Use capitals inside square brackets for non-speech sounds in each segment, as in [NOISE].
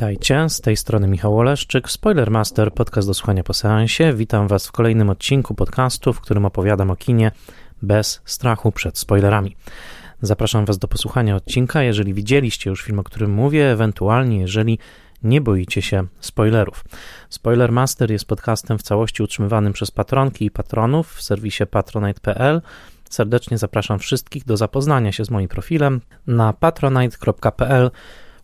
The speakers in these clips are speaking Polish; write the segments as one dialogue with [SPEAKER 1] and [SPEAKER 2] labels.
[SPEAKER 1] Witajcie, z tej strony Michał Oleszczyk, Spoilermaster, podcast do słuchania po seansie. Witam Was w kolejnym odcinku podcastu, w którym opowiadam o kinie bez strachu przed spoilerami. Zapraszam Was do posłuchania odcinka, jeżeli widzieliście już film, o którym mówię, ewentualnie jeżeli nie boicie się spoilerów. Spoilermaster jest podcastem w całości utrzymywanym przez patronki i patronów w serwisie patronite.pl. Serdecznie zapraszam wszystkich do zapoznania się z moim profilem na patronite.pl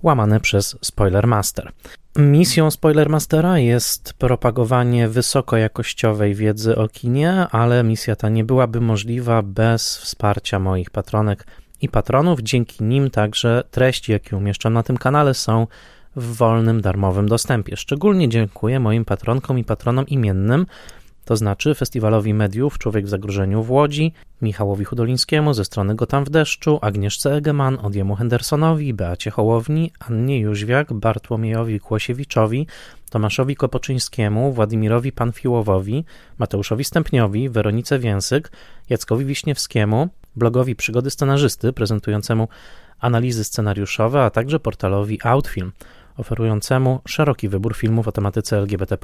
[SPEAKER 1] łamane przez Spoilermaster. Misją Spoilermastera jest propagowanie wysokojakościowej wiedzy o kinie, ale misja ta nie byłaby możliwa bez wsparcia moich patronek i patronów. Dzięki nim także treści, jakie umieszczam na tym kanale, są w wolnym, darmowym dostępie. Szczególnie dziękuję moim patronkom i patronom imiennym, to znaczy Festiwalowi Mediów Człowiek w Zagrożeniu w Łodzi, Michałowi Hudolińskiemu ze strony Gotam w deszczu, Agnieszce Egeman, Odjemu Hendersonowi, Beacie Hołowni, Annie Jóźwiak, Bartłomiejowi Kłosiewiczowi, Tomaszowi Kopoczyńskiemu, Władimirowi Panfiłowowi, Mateuszowi Stępniowi, Weronice Więsyk, Jackowi Wiśniewskiemu, blogowi Przygody Scenarzysty prezentującemu analizy scenariuszowe, a także portalowi Outfilm – oferującemu szeroki wybór filmów o tematyce LGBT.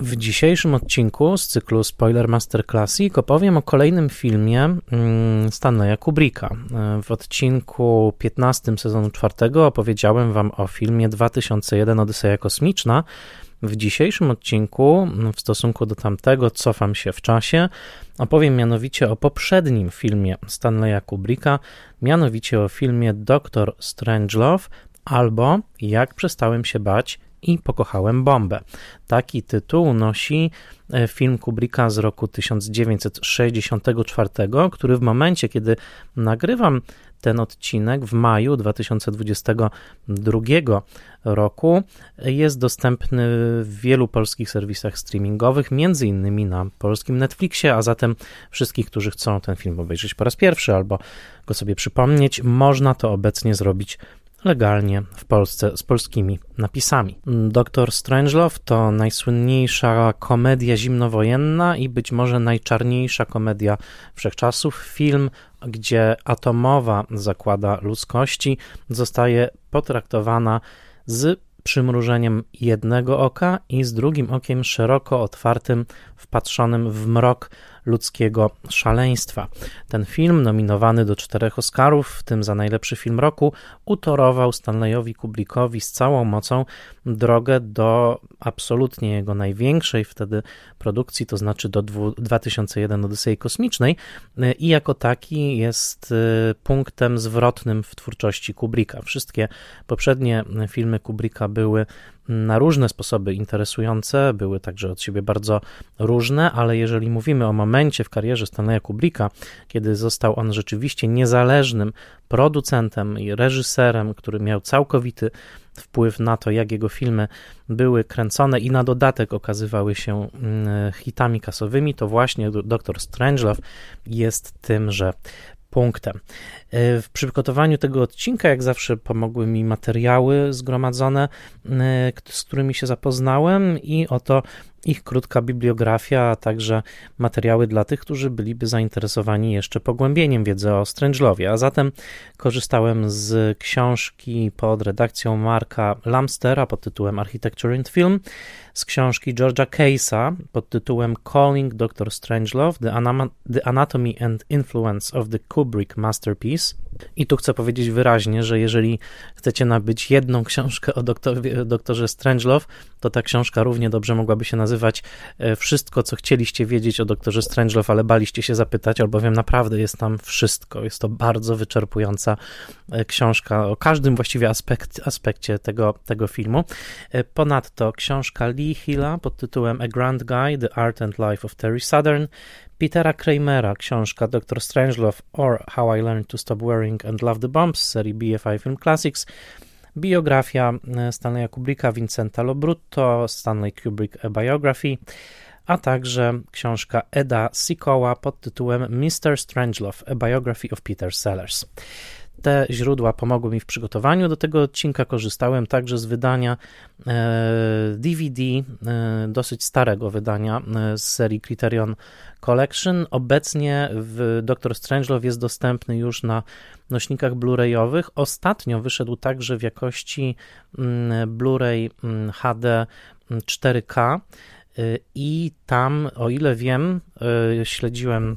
[SPEAKER 1] W dzisiejszym odcinku z cyklu Spoiler Master Classic opowiem o kolejnym filmie mm, Stanleya Kubricka. W odcinku 15 sezonu 4 opowiedziałem Wam o filmie 2001 Odyseja Kosmiczna. W dzisiejszym odcinku, w stosunku do tamtego, cofam się w czasie. Opowiem mianowicie o poprzednim filmie Stanleya Kubricka, mianowicie o filmie Doctor Strangelove, albo Jak przestałem się bać i pokochałem bombę. Taki tytuł nosi e, film Kubricka z roku 1964, który w momencie, kiedy nagrywam ten odcinek w maju 2022 roku jest dostępny w wielu polskich serwisach streamingowych, między innymi na polskim Netflixie, a zatem wszystkich, którzy chcą ten film obejrzeć po raz pierwszy albo go sobie przypomnieć, można to obecnie zrobić legalnie w Polsce z polskimi napisami. Doktor Strangelove to najsłynniejsza komedia zimnowojenna i być może najczarniejsza komedia wszechczasów. Film, gdzie atomowa zakłada ludzkości zostaje potraktowana z przymrużeniem jednego oka i z drugim okiem szeroko otwartym, wpatrzonym w mrok ludzkiego szaleństwa. Ten film, nominowany do czterech Oscarów, w tym za najlepszy film roku, utorował Stanleyowi Kubrickowi z całą mocą drogę do absolutnie jego największej wtedy produkcji, to znaczy do 2001 Odysei Kosmicznej i jako taki jest y, punktem zwrotnym w twórczości Kubricka. Wszystkie poprzednie filmy Kubricka były na różne sposoby interesujące, były także od siebie bardzo różne, ale jeżeli mówimy o momencie w karierze Stanleya Kubricka, kiedy został on rzeczywiście niezależnym producentem i reżyserem, który miał całkowity wpływ na to, jak jego filmy były kręcone i na dodatek okazywały się mm, hitami kasowymi, to właśnie Dr. Strangelove jest tymże punktem. E, w przygotowaniu tego odcinka, jak zawsze, pomogły mi materiały zgromadzone, e, z którymi się zapoznałem, i oto ich krótka bibliografia, a także materiały dla tych, którzy byliby zainteresowani jeszcze pogłębieniem wiedzy o Strangelowie. A zatem korzystałem z książki pod redakcją Marka Lamstera pod tytułem Architecture in Film, z książki George'a Case'a pod tytułem Calling Dr. Strangelove, The Anatomy and Influence of the Kubrick Masterpiece. I tu chcę powiedzieć wyraźnie, że jeżeli chcecie nabyć jedną książkę o doktorze, doktorze Strangelove, to ta książka równie dobrze mogłaby się nazywać e, Wszystko, co chcieliście wiedzieć o doktorze Strangelove, ale baliście się zapytać, albowiem naprawdę jest tam wszystko. Jest to bardzo wyczerpująca e, książka o każdym właściwie aspekt, aspekcie tego, tego filmu. E, ponadto książka Lee Hilla pod tytułem A Grand Guy, The Art and Life of Terry Southern, Petera Kramera, książka Dr. Strangelove or How I Learned to Stop Wearing and Love the Bombs z serii BFI Film Classics, biografia e, Stanleya Kubricka, Vincenta Lobrutto, Stanley Kubrick A Biography, a także książka Eda Sikoła pod tytułem Mr. Strangelove, A Biography of Peter Sellers. Te źródła pomogły mi w przygotowaniu do tego odcinka. Korzystałem także z wydania DVD, e, e, dosyć starego wydania e, z serii Criterion Collection. Obecnie w Doctor Strangelove jest dostępny już na nośnikach Blu-rayowych. Ostatnio wyszedł także w jakości mm, Blu-ray mm, HD 4K i tam, o ile wiem, śledziłem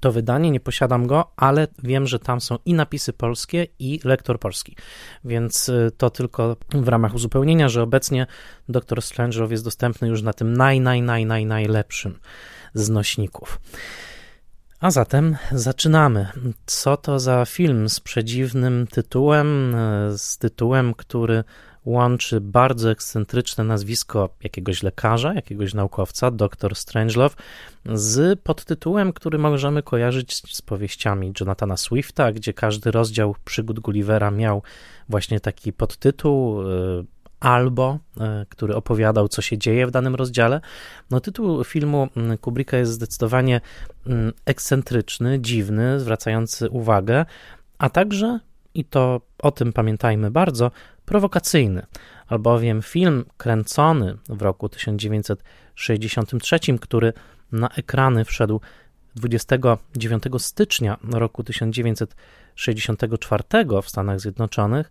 [SPEAKER 1] to wydanie, nie posiadam go, ale wiem, że tam są i napisy polskie, i lektor polski. Więc y, to tylko w ramach uzupełnienia, że obecnie Dr. Strange'ow jest dostępny już na tym naj, naj, naj, naj, najlepszym z nośników. A zatem zaczynamy. Co to za film z przedziwnym tytułem, y, z tytułem, który łączy bardzo ekscentryczne nazwisko jakiegoś lekarza, jakiegoś naukowca, dr Strangelove, z podtytułem, który możemy kojarzyć z powieściami Jonathana Swifta, gdzie każdy rozdział przygód Gullivera miał właśnie taki podtytuł y, albo, y, który opowiadał, co się dzieje w danym rozdziale. No, tytuł filmu Kubricka jest zdecydowanie ekscentryczny, dziwny, zwracający uwagę, a także, i to o tym pamiętajmy bardzo, prowokacyjny, albowiem film kręcony w roku 1963, który na ekrany wszedł 29 stycznia roku 1964 w Stanach Zjednoczonych,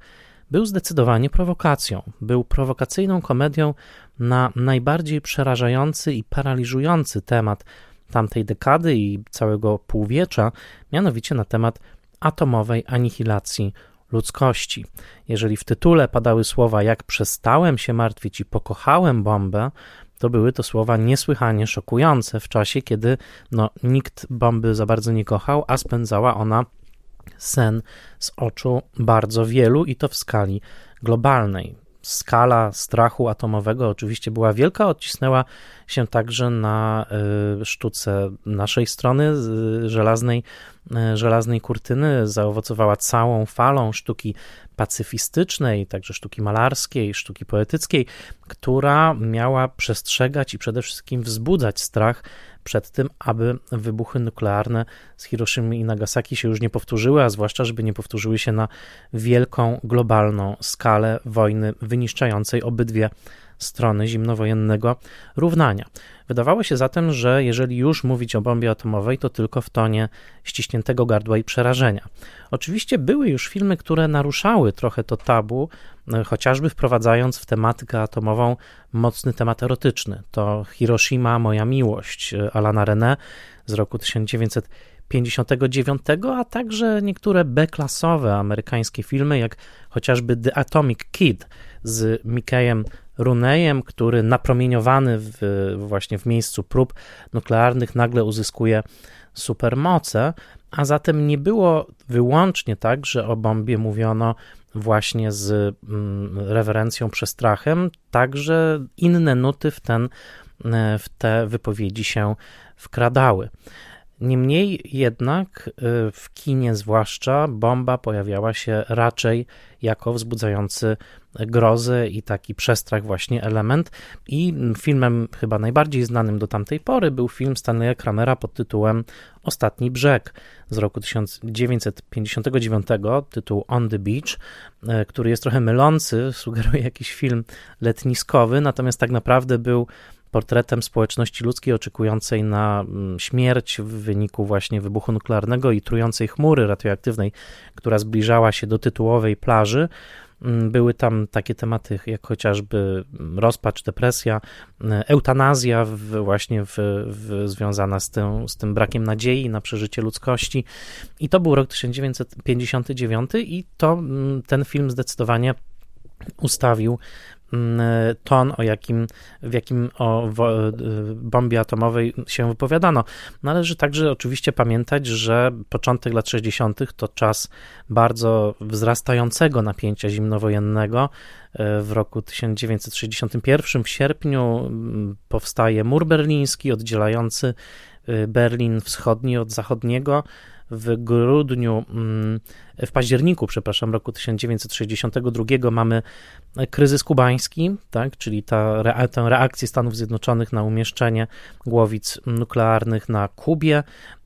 [SPEAKER 1] był zdecydowanie prowokacją. Był prowokacyjną komedią na najbardziej przerażający i paraliżujący temat tamtej dekady i całego półwiecza, mianowicie na temat atomowej anihilacji ludzkości. Jeżeli w tytule padały słowa jak przestałem się martwić i pokochałem bombę, to były to słowa niesłychanie szokujące w czasie, kiedy no, nikt bomby za bardzo nie kochał, a spędzała ona sen z oczu bardzo wielu i to w skali globalnej skala strachu atomowego oczywiście była wielka, odcisnęła się także na y, sztuce naszej strony żelaznej, y, żelaznej kurtyny, zaowocowała całą falą sztuki pacyfistycznej, także sztuki malarskiej, sztuki poetyckiej, która miała przestrzegać i przede wszystkim wzbudzać strach przed tym, aby wybuchy nuklearne z Hiroshimy i Nagasaki się już nie powtórzyły, a zwłaszcza, żeby nie powtórzyły się na wielką, globalną skalę wojny wyniszczającej obydwie strony zimnowojennego równania. Wydawało się zatem, że jeżeli już mówić o bombie atomowej, to tylko w tonie ściśniętego gardła i przerażenia. Oczywiście były już filmy, które naruszały trochę to tabu, e, chociażby wprowadzając w tematykę atomową mocny temat erotyczny. To Hiroshima, moja miłość e, Alana René z roku 1959, a także niektóre B-klasowe amerykańskie filmy, jak chociażby The Atomic Kid z Mickeyem Runejem, który napromieniowany w, właśnie w miejscu prób nuklearnych nagle uzyskuje supermoce, a zatem nie było wyłącznie tak, że o bombie mówiono właśnie z mm, rewerencją, przestrachem, także inne nuty w, ten, w te wypowiedzi się wkradały. Niemniej jednak y, w kinie zwłaszcza bomba pojawiała się raczej jako wzbudzający grozę i taki przestrach właśnie element. I filmem chyba najbardziej znanym do tamtej pory był film Stanleya Kramera pod tytułem Ostatni Brzeg z roku 1959, tytuł On the Beach, y, który jest trochę mylący, [LAUGHS] sugeruje jakiś film letniskowy, natomiast tak naprawdę był portretem społeczności ludzkiej oczekującej na mm, śmierć w wyniku właśnie wybuchu nuklearnego i trującej chmury radioaktywnej, która zbliżała się do tytułowej plaży. Mm, były tam takie tematy jak chociażby mm, rozpacz, depresja, eutanazja właśnie w, w, związana z tym, z tym brakiem nadziei na przeżycie ludzkości. I to był rok 1959 i to ten film zdecydowanie ustawił ton, o jakim, w jakim o bombie atomowej się wypowiadano. Należy także oczywiście pamiętać, że początek lat 60. to czas bardzo wzrastającego napięcia zimnowojennego. E, w roku 1961 w sierpniu mm, powstaje mur berliński oddzielający e, Berlin wschodni od zachodniego w grudniu, mm, w październiku, przepraszam, roku 1962 mamy kryzys kubański, tak, czyli ta, tę reakcję Stanów Zjednoczonych na umieszczenie głowic nuklearnych na Kubie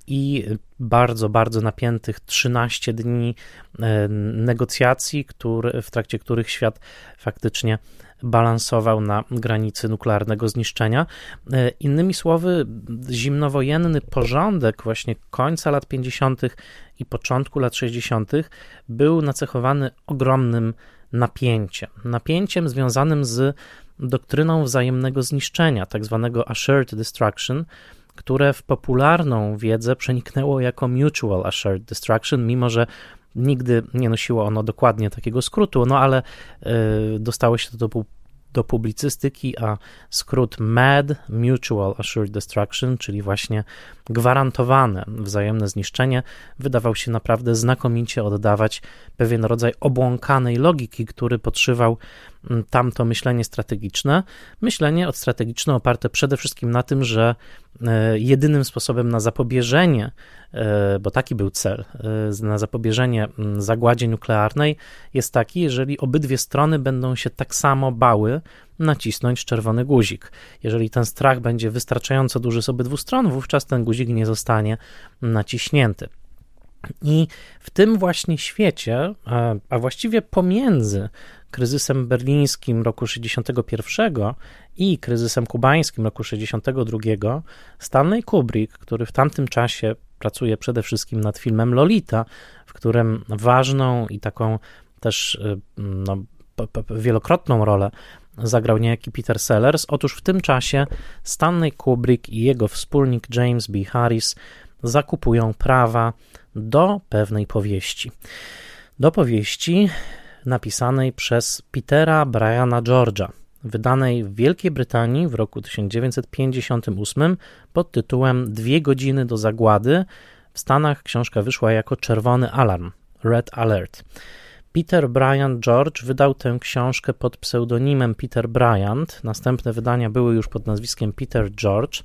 [SPEAKER 1] i bardzo, bardzo napiętych 13 dni e, negocjacji, który, w trakcie których świat faktycznie balansował na granicy nuklearnego zniszczenia. E, innymi słowy, zimnowojenny porządek właśnie końca lat 50. i początku lat 60. był nacechowany ogromnym napięciem. Napięciem związanym z doktryną wzajemnego zniszczenia, tak zwanego assured destruction, które w popularną wiedzę przeniknęło jako Mutual Assured Destruction, mimo że nigdy nie nosiło ono dokładnie takiego skrótu, no ale y, dostało się to do do publicystyki, a skrót MAD, Mutual Assured Destruction, czyli właśnie gwarantowane wzajemne zniszczenie, wydawał się naprawdę znakomicie oddawać pewien rodzaj obłąkanej logiki, który podszywał tamto myślenie strategiczne. Myślenie strategiczne oparte przede wszystkim na tym, że e, jedynym sposobem na zapobieżenie, e, bo taki był cel, e, na zapobieżenie zagładzie nuklearnej jest taki, jeżeli obydwie strony będą się tak samo bały nacisnąć czerwony guzik. Jeżeli ten strach będzie wystarczająco duży z obydwu stron, wówczas ten guzik nie zostanie naciśnięty. I w tym właśnie świecie, a właściwie pomiędzy kryzysem berlińskim roku 61 i kryzysem kubańskim roku 62, Stanley Kubrick, który w tamtym czasie pracuje przede wszystkim nad filmem Lolita, w którym ważną i taką też y, no, wielokrotną rolę zagrał niejaki Peter Sellers. Otóż w tym czasie Stanley Kubrick i jego wspólnik James B. Harris zakupują prawa do pewnej powieści. Do powieści napisanej przez Petera Briana George'a, wydanej w Wielkiej Brytanii w roku 1958 pod tytułem Dwie godziny do zagłady. W Stanach książka wyszła jako Czerwony Alarm, Red Alert. Peter Bryant George wydał tę książkę pod pseudonimem Peter Bryant. Następne wydania były już pod nazwiskiem Peter George.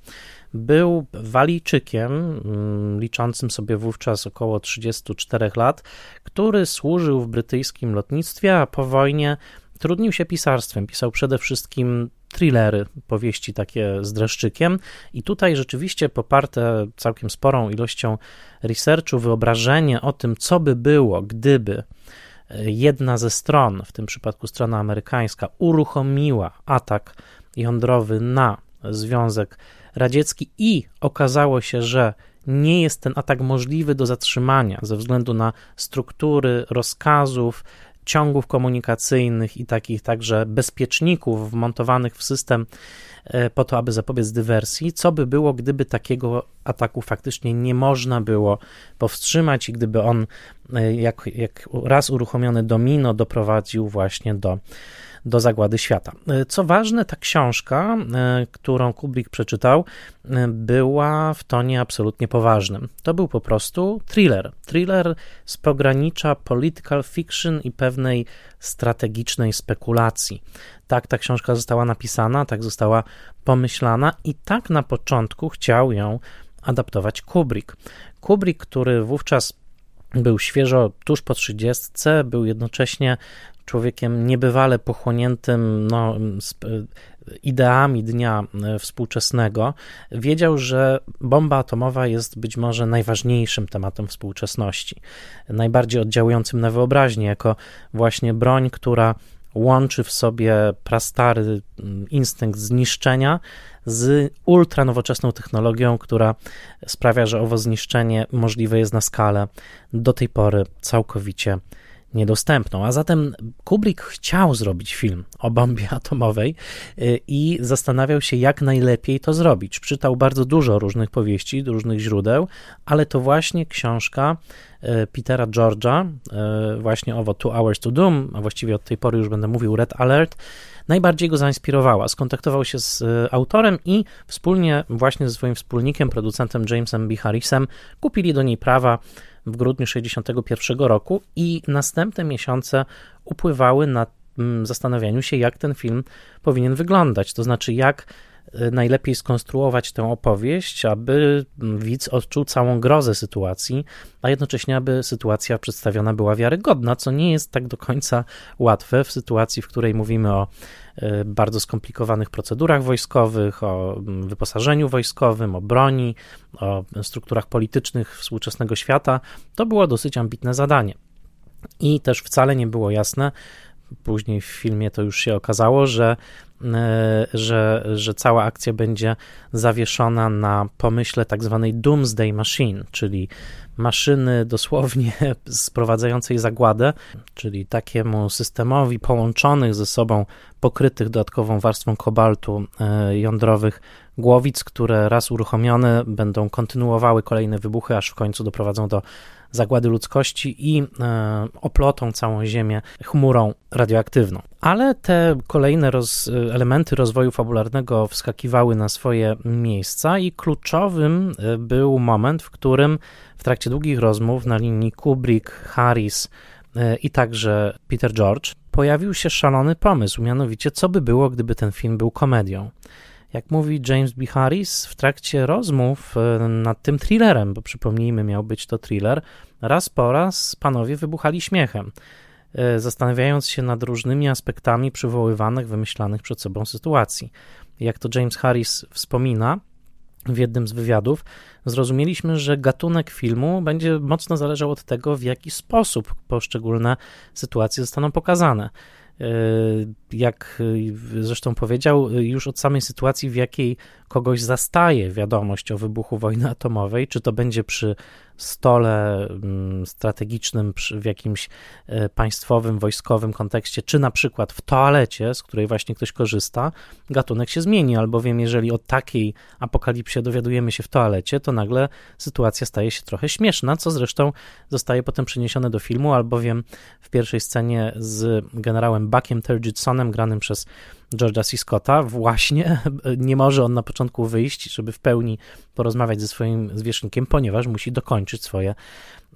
[SPEAKER 1] Był Walijczykiem, mm, liczącym sobie wówczas około 34 lat, który służył w brytyjskim lotnictwie, a po wojnie trudnił się pisarstwem. Pisał przede wszystkim thrillery, powieści takie z dreszczykiem. I tutaj rzeczywiście poparte całkiem sporą ilością researchu, wyobrażenie o tym, co by było, gdyby jedna ze stron, w tym przypadku strona amerykańska, uruchomiła atak jądrowy na Związek Radziecki i okazało się, że nie jest ten atak możliwy do zatrzymania ze względu na struktury rozkazów, ciągów komunikacyjnych i takich także bezpieczników wmontowanych w system e, po to, aby zapobiec dywersji. Co by było, gdyby takiego ataku faktycznie nie można było powstrzymać i gdyby on, e, jak, jak raz uruchomiony domino, doprowadził właśnie do do zagłady świata. E, co ważne, ta książka, e, którą Kubrick przeczytał, e, była w tonie absolutnie poważnym. To był po prostu thriller. Thriller z pogranicza political fiction i pewnej strategicznej spekulacji. Tak ta książka została napisana, tak została pomyślana i tak na początku chciał ją adaptować Kubrick. Kubrick, który wówczas był świeżo tuż po trzydziestce, był jednocześnie człowiekiem niebywale pochłoniętym no, ideami dnia e, współczesnego, wiedział, że bomba atomowa jest być może najważniejszym tematem współczesności, najbardziej oddziałującym na wyobraźnię, jako właśnie broń, która łączy w sobie prastary instynkt zniszczenia z ultranowoczesną technologią, która sprawia, że owo zniszczenie możliwe jest na skalę do tej pory całkowicie niedostępną. A zatem Kubrick chciał zrobić film o bombie [LAUGHS] atomowej y, i zastanawiał się, jak najlepiej to zrobić. Czytał bardzo dużo różnych powieści, różnych źródeł, ale to właśnie książka y, Petera George'a, y, właśnie owo Two Hours to Doom, a właściwie od tej pory już będę mówił Red Alert, najbardziej go zainspirowała. Skontaktował się z autorem i wspólnie właśnie ze swoim wspólnikiem, producentem Jamesem B. Harrisem kupili do niej prawa w grudniu 1961 roku i następne miesiące upływały na mm, zastanawianiu się, jak ten film powinien wyglądać, to znaczy jak najlepiej skonstruować tę opowieść, aby widz odczuł całą grozę sytuacji, a jednocześnie, aby sytuacja przedstawiona była wiarygodna, co nie jest tak do końca łatwe w sytuacji, w której mówimy o e, bardzo skomplikowanych procedurach wojskowych, o mm, wyposażeniu wojskowym, o broni, o strukturach politycznych współczesnego świata. To było dosyć ambitne zadanie. I też wcale nie było jasne, później w filmie to już się okazało, że, e, że, że cała akcja będzie zawieszona na pomyśle tak zwanej Doomsday Machine, czyli maszyny dosłownie [LAUGHS] sprowadzającej zagładę, czyli takiemu systemowi połączonych ze sobą, pokrytych dodatkową warstwą kobaltu e, jądrowych głowic, które raz uruchomione będą kontynuowały kolejne wybuchy, aż w końcu doprowadzą do zagłady ludzkości i e, oplotą całą Ziemię chmurą radioaktywną. Ale te kolejne roz, elementy rozwoju fabularnego wskakiwały na swoje miejsca i kluczowym e, był moment, w którym w trakcie długich rozmów na linii Kubrick, Harris e, i także Peter George pojawił się szalony pomysł, mianowicie co by było, gdyby ten film był komedią. Jak mówi James B. Harris, w trakcie rozmów e, nad tym thrillerem, bo przypomnijmy, miał być to thriller, raz po raz panowie wybuchali śmiechem, e, zastanawiając się nad różnymi aspektami przywoływanych, wymyślanych przed sobą sytuacji. Jak to James Harris wspomina, w jednym z wywiadów, zrozumieliśmy, że gatunek filmu będzie mocno zależał od tego, w jaki sposób poszczególne sytuacje zostaną pokazane. E, jak zresztą powiedział, już od samej sytuacji, w jakiej kogoś zastaje wiadomość o wybuchu wojny atomowej, czy to będzie przy stole mm, strategicznym w jakimś e, państwowym, wojskowym kontekście, czy na przykład w toalecie, z której właśnie ktoś korzysta, gatunek się zmieni, albowiem jeżeli o takiej apokalipsie dowiadujemy się w toalecie, to nagle sytuacja staje się trochę śmieszna, co zresztą zostaje potem przeniesione do filmu, albowiem w pierwszej scenie z generałem Buckiem Turgidsonem, granym przez George'a C. Scotta, właśnie [LAUGHS] nie może on na początku wyjść, żeby w pełni porozmawiać ze swoim zwierzchnikiem, ponieważ musi dokończyć swoje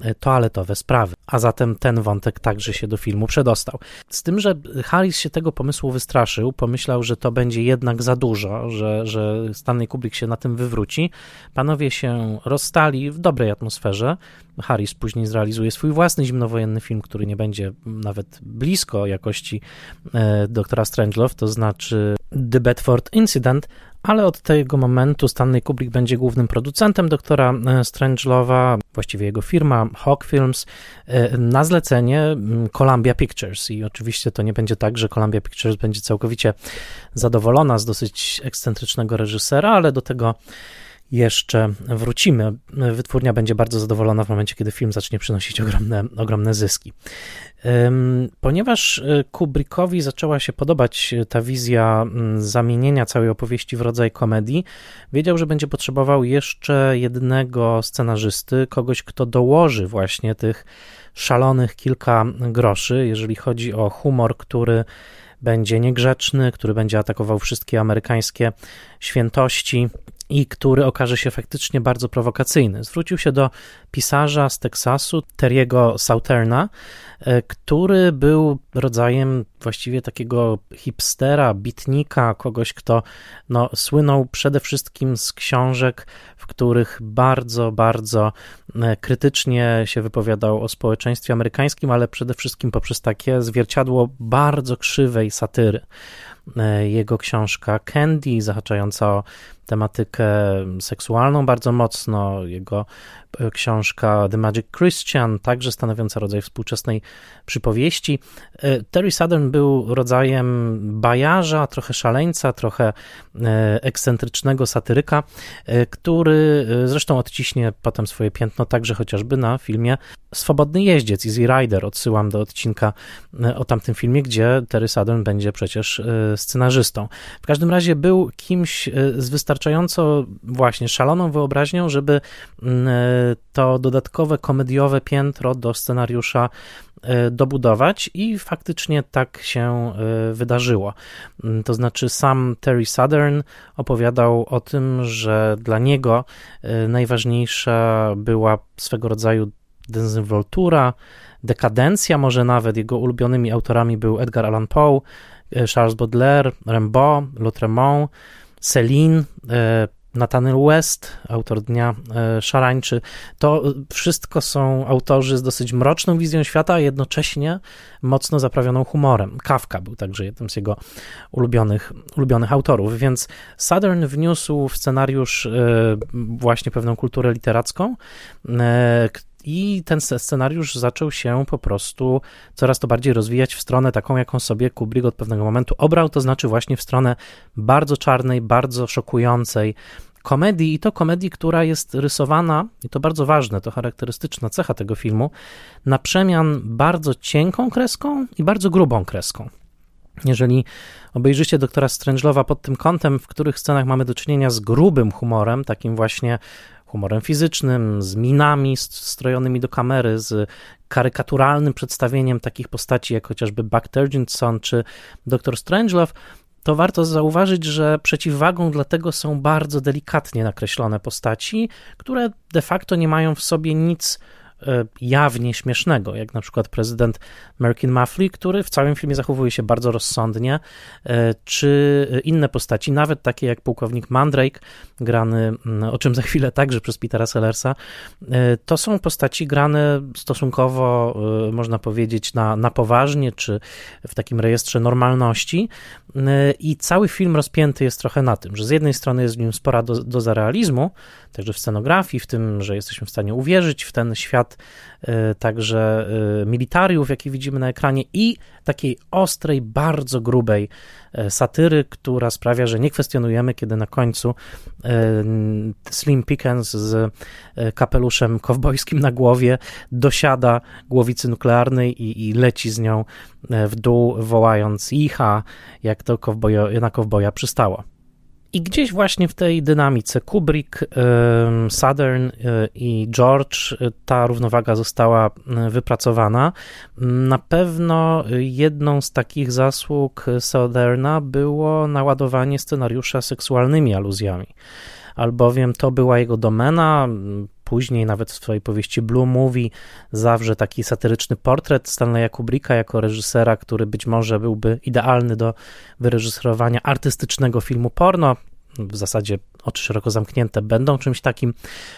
[SPEAKER 1] e, toaletowe sprawy. A zatem ten wątek także się do filmu przedostał. Z tym, że Harris się tego pomysłu wystraszył, pomyślał, że to będzie jednak za dużo, że, że Stanley Kubrick się na tym wywróci. Panowie się rozstali w dobrej atmosferze. Harris później zrealizuje swój własny zimnowojenny film, który nie będzie nawet blisko jakości e, doktora Strangelove, to znaczy The Bedford Incident, ale od tego momentu Stanley Kubrick będzie głównym producentem doktora e, Strangelowa, właściwie jego firma Hawk Films, e, na zlecenie Columbia Pictures. I oczywiście to nie będzie tak, że Columbia Pictures będzie całkowicie zadowolona z dosyć ekscentrycznego reżysera, ale do tego jeszcze wrócimy. Wytwórnia będzie bardzo zadowolona w momencie, kiedy film zacznie przynosić ogromne, ogromne zyski. Ponieważ e, Kubrickowi zaczęła się podobać ta wizja zamienienia całej opowieści w rodzaj komedii, wiedział, że będzie potrzebował jeszcze jednego scenarzysty, kogoś, kto dołoży właśnie tych szalonych kilka groszy, jeżeli chodzi o humor, który będzie niegrzeczny, który będzie atakował wszystkie amerykańskie świętości i który okaże się faktycznie bardzo prowokacyjny. Zwrócił się do pisarza z Teksasu, Terry'ego Sauterna, e, który był rodzajem właściwie takiego hipstera, bitnika, kogoś, kto no, słynął przede wszystkim z książek, w których bardzo, bardzo e, krytycznie się wypowiadał o społeczeństwie amerykańskim, ale przede wszystkim poprzez takie zwierciadło bardzo krzywej satyry. E, jego książka Candy, zahaczająca o tematykę seksualną bardzo mocno, jego e, książka The Magic Christian, także stanowiąca rodzaj współczesnej przypowieści. E, Terry Southern był rodzajem bajarza, trochę szaleńca, trochę ekscentrycznego satyryka, który zresztą odciśnie potem swoje piętno także chociażby na filmie Swobodny Jeździec, Easy Rider. Odsyłam do odcinka o tamtym filmie, gdzie Terry Southern będzie przecież scenarzystą. W każdym razie był kimś e, z wystarczająco właśnie szaloną wyobraźnią, żeby mm, e, to dodatkowe komediowe piętro do scenariusza e, dobudować i faktycznie tak się wydarzyło. Mm, to znaczy sam Terry Southern opowiadał o tym, że dla niego najważniejsza była swego rodzaju dezynwoltura, dekadencja, może nawet jego ulubionymi autorami był Edgar Allan Poe, Charles Baudelaire, Rimbaud, Lautremont, Celine, Nathaniel West, autor Dnia Szarańczy. To wszystko są autorzy z dosyć mroczną wizją świata, a jednocześnie mocno zaprawioną humorem. Kafka był także jednym z jego ulubionych, ulubionych autorów, więc Southern wniósł w scenariusz właśnie pewną kulturę literacką, i ten scenariusz zaczął się po prostu coraz to bardziej rozwijać w stronę taką, jaką sobie Kubrick od pewnego momentu obrał, to znaczy właśnie w stronę bardzo czarnej, bardzo szokującej komedii i to komedii, która jest rysowana, i to bardzo ważne, to charakterystyczna cecha tego filmu, na przemian bardzo cienką kreską i bardzo grubą kreską. Jeżeli obejrzycie doktora Strangelowa pod tym kątem, w których scenach mamy do czynienia z grubym humorem, takim właśnie humorem fizycznym, z minami strojonymi do kamery, z karykaturalnym przedstawieniem takich postaci jak chociażby Buck Turgidson czy Dr. Strangelove, to warto zauważyć, że przeciwwagą dla tego są bardzo delikatnie nakreślone postaci, które de facto nie mają w sobie nic jawnie śmiesznego, jak na przykład prezydent Merkin Muffley, który w całym filmie zachowuje się bardzo rozsądnie, e, czy inne postaci, nawet takie jak pułkownik Mandrake, grany, o czym za chwilę także przez Petera Sellersa, e, to są postaci grane stosunkowo, można powiedzieć, na, na poważnie, czy w takim rejestrze normalności. I cały film rozpięty jest trochę na tym, że z jednej strony jest w nim spora do, doza realizmu, także w scenografii, w tym, że jesteśmy w stanie uwierzyć w ten świat e, także e, militariów, jaki widzimy na ekranie i takiej ostrej, bardzo grubej e, satyry, która sprawia, że nie kwestionujemy, kiedy na końcu Slim Pickens z kapeluszem kowbojskim na głowie dosiada głowicy nuklearnej i, i leci z nią w dół, wołając icha, jak to kowbojo, na kowboja przystało. I gdzieś właśnie w tej dynamice Kubrick, Southern e, i George e, ta równowaga została e, wypracowana. Na pewno jedną z takich zasług Southerna było naładowanie scenariusza seksualnymi aluzjami albowiem to była jego domena. Później nawet w swojej powieści Blue Movie zawrze taki satyryczny portret Stanleya Kubricka jako reżysera, który być może byłby idealny do wyreżyserowania artystycznego filmu porno. W zasadzie oczy szeroko zamknięte będą czymś takim.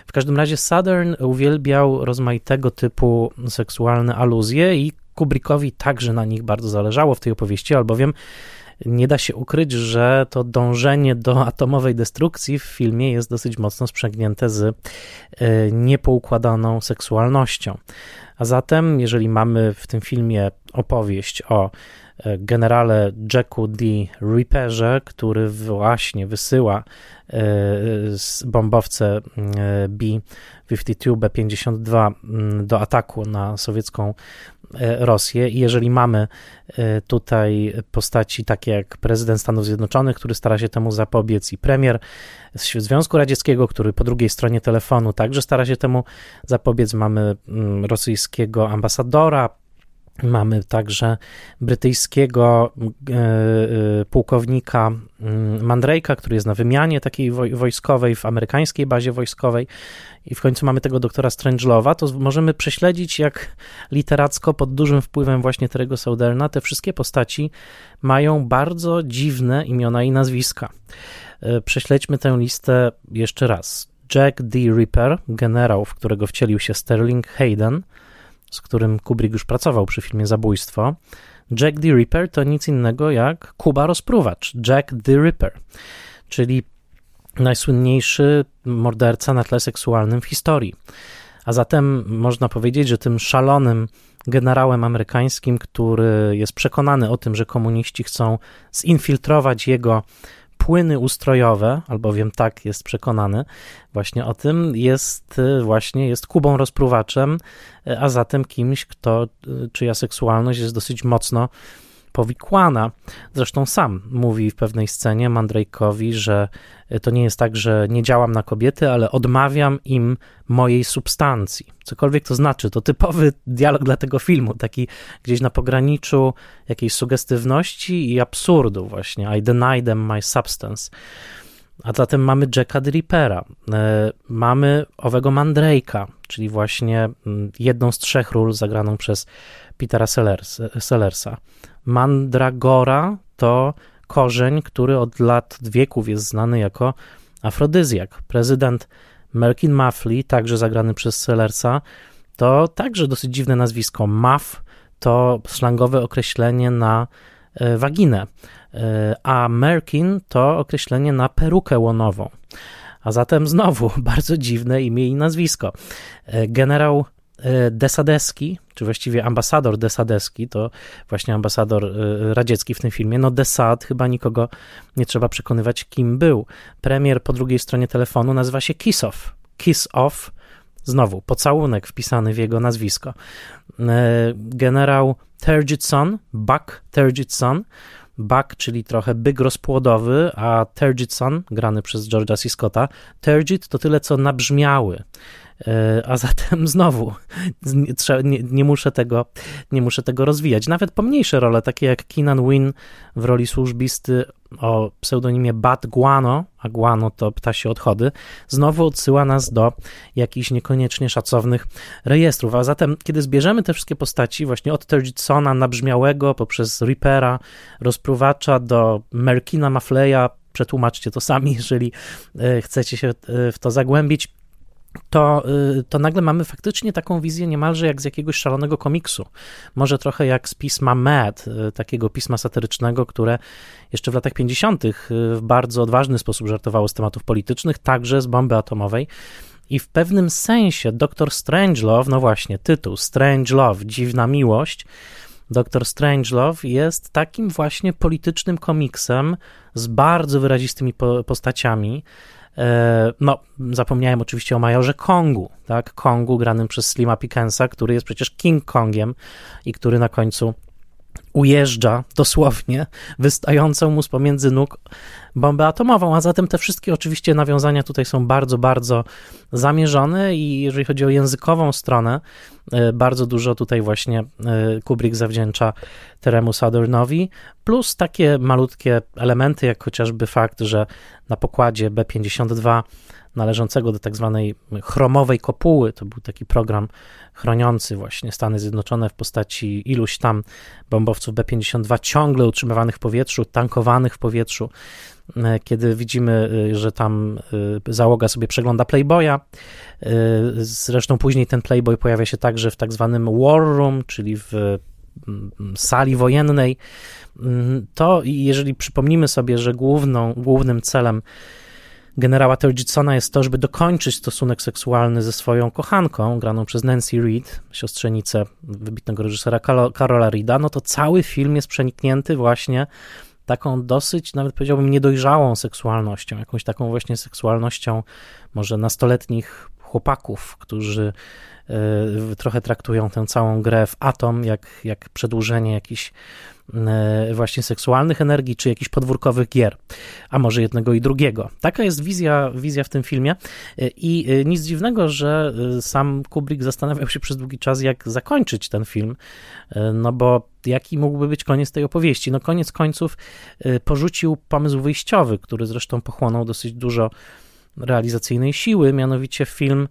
[SPEAKER 1] W każdym razie Southern uwielbiał rozmaitego typu seksualne aluzje i Kubrickowi także na nich bardzo zależało w tej opowieści, albowiem nie da się ukryć, że to dążenie do atomowej destrukcji w filmie jest dosyć mocno sprzęgnięte z e, niepoukładaną seksualnością. A zatem, jeżeli mamy w tym filmie opowieść o e, generale Jacku D. Ripperze, który właśnie wysyła e, bombowce B-52, B-52 do ataku na sowiecką Rosję. I jeżeli mamy e, tutaj postaci takie jak prezydent Stanów Zjednoczonych, który stara się temu zapobiec i premier Związku Radzieckiego, który po drugiej stronie telefonu także stara się temu zapobiec, mamy mm, rosyjskiego ambasadora, Mamy także brytyjskiego e, e, pułkownika mm, Mandrake'a, który jest na wymianie takiej wojskowej w amerykańskiej bazie wojskowej i w końcu mamy tego doktora Strangelowa, to możemy prześledzić jak literacko pod dużym wpływem właśnie Terego Sauderna te wszystkie postaci mają bardzo dziwne imiona i nazwiska. E, prześledźmy tę listę jeszcze raz. Jack D. Ripper, generał, w którego wcielił się Sterling Hayden – z którym Kubrick już pracował przy filmie Zabójstwo, Jack the Ripper to nic innego jak Kuba Rozpruwacz, Jack the Ripper, czyli najsłynniejszy morderca na tle seksualnym w historii. A zatem można powiedzieć, że tym szalonym generałem amerykańskim, który jest przekonany o tym, że komuniści chcą zinfiltrować jego płyny ustrojowe, albowiem tak jest przekonany właśnie o tym, jest y, właśnie jest Kubą rozpruwaczem, y, a zatem kimś, kto, y, czyja seksualność jest dosyć mocno powikłana. Zresztą sam mówi w pewnej scenie Mandrake'owi, że to nie jest tak, że nie działam na kobiety, ale odmawiam im mojej substancji. Cokolwiek to znaczy, to typowy dialog dla tego filmu, taki gdzieś na pograniczu jakiejś sugestywności i absurdu właśnie. I deny them my substance. A zatem mamy Jacka the Rippera, e, mamy owego Mandrake'a, czyli właśnie mm, jedną z trzech ról zagraną przez Petera Sellersa. Mandragora to korzeń, który od lat wieków jest znany jako afrodyzjak. Prezydent Merkin Muffley, także zagrany przez Sellersa, to także dosyć dziwne nazwisko. Muff to slangowe określenie na e, waginę, a Merkin to określenie na perukę łonową. A zatem znowu [LAUGHS] bardzo dziwne imię i nazwisko. E, generał Desadeski, czy właściwie ambasador Desadeski, to właśnie ambasador radziecki w tym filmie. No Desad, chyba nikogo nie trzeba przekonywać, kim był. Premier po drugiej stronie telefonu nazywa się Kisow. Kiss Off, znowu pocałunek wpisany w jego nazwisko. Generał Turgidson, Buck Turgidson, Buck, czyli trochę byk rozpłodowy, a Turgidson, grany przez George'a C. Scotta, Turgid to tyle co nabrzmiały. E, a zatem [LAUGHS] znowu nie, nie, muszę tego, nie muszę tego rozwijać. Nawet pomniejsze role, takie jak Keenan Wynn w roli służbisty o pseudonimie Bat Guano, a Guano to ptasie odchody, znowu odsyła nas do jakichś niekoniecznie szacownych rejestrów. A zatem, kiedy zbierzemy te wszystkie postaci, właśnie od Turgidson nabrzmiałego, poprzez Reapera, rozpruwacza, do Merkina Mafleya, przetłumaczcie to sami, [LAUGHS] jeżeli e, chcecie się e, w to zagłębić, to, y, to nagle mamy faktycznie taką wizję niemalże jak z jakiegoś szalonego komiksu. Może trochę jak z pisma Mad, y, takiego pisma satyrycznego, które jeszcze w latach 50. Y, w bardzo odważny sposób żartowało z tematów politycznych, także z bomby atomowej. I w pewnym sensie Dr. Strangelove, no właśnie, tytuł Strangelove, Dziwna Miłość, Dr. Strangelove jest takim właśnie politycznym komiksem z bardzo wyrazistymi postaciami, no, zapomniałem oczywiście o majorze Kongu, tak? Kongu granym przez Slima Pickensa, który jest przecież King Kongiem i który na końcu ujeżdża dosłownie wystającą mu z pomiędzy nóg bombę atomową, a zatem te wszystkie oczywiście nawiązania tutaj są bardzo, bardzo zamierzone i jeżeli chodzi o językową stronę, e, bardzo dużo tutaj właśnie e, Kubrick zawdzięcza Teremu Southernowi, plus takie malutkie elementy, jak chociażby fakt, że na pokładzie B-52 należącego do tak zwanej chromowej kopuły. To był taki program chroniący właśnie Stany Zjednoczone w postaci iluś tam bombowców B-52 ciągle utrzymywanych w powietrzu, tankowanych w powietrzu. E, kiedy widzimy, e, że tam e, załoga sobie przegląda Playboya. Zresztą później ten Playboy pojawia się także w tak zwanym War Room, czyli w mm, sali wojennej. Mm, to jeżeli przypomnimy sobie, że główną, głównym celem generała Turgisona jest to, żeby dokończyć stosunek seksualny ze swoją kochanką, graną przez Nancy Reed, siostrzenicę wybitnego reżysera Karola Reeda, no to cały film jest przeniknięty właśnie taką dosyć, nawet powiedziałbym, niedojrzałą seksualnością, jakąś taką właśnie seksualnością może nastoletnich chłopaków, którzy trochę traktują tę całą grę w atom, jak, jak przedłużenie jakichś E, właśnie seksualnych energii, czy jakichś podwórkowych gier, a może jednego i drugiego. Taka jest wizja, wizja w tym filmie e, i nic dziwnego, że sam Kubrick zastanawiał się przez długi czas, jak zakończyć ten film, no bo jaki mógłby być koniec tej opowieści? No koniec końców porzucił pomysł wyjściowy, który zresztą pochłonął dosyć dużo realizacyjnej siły, mianowicie film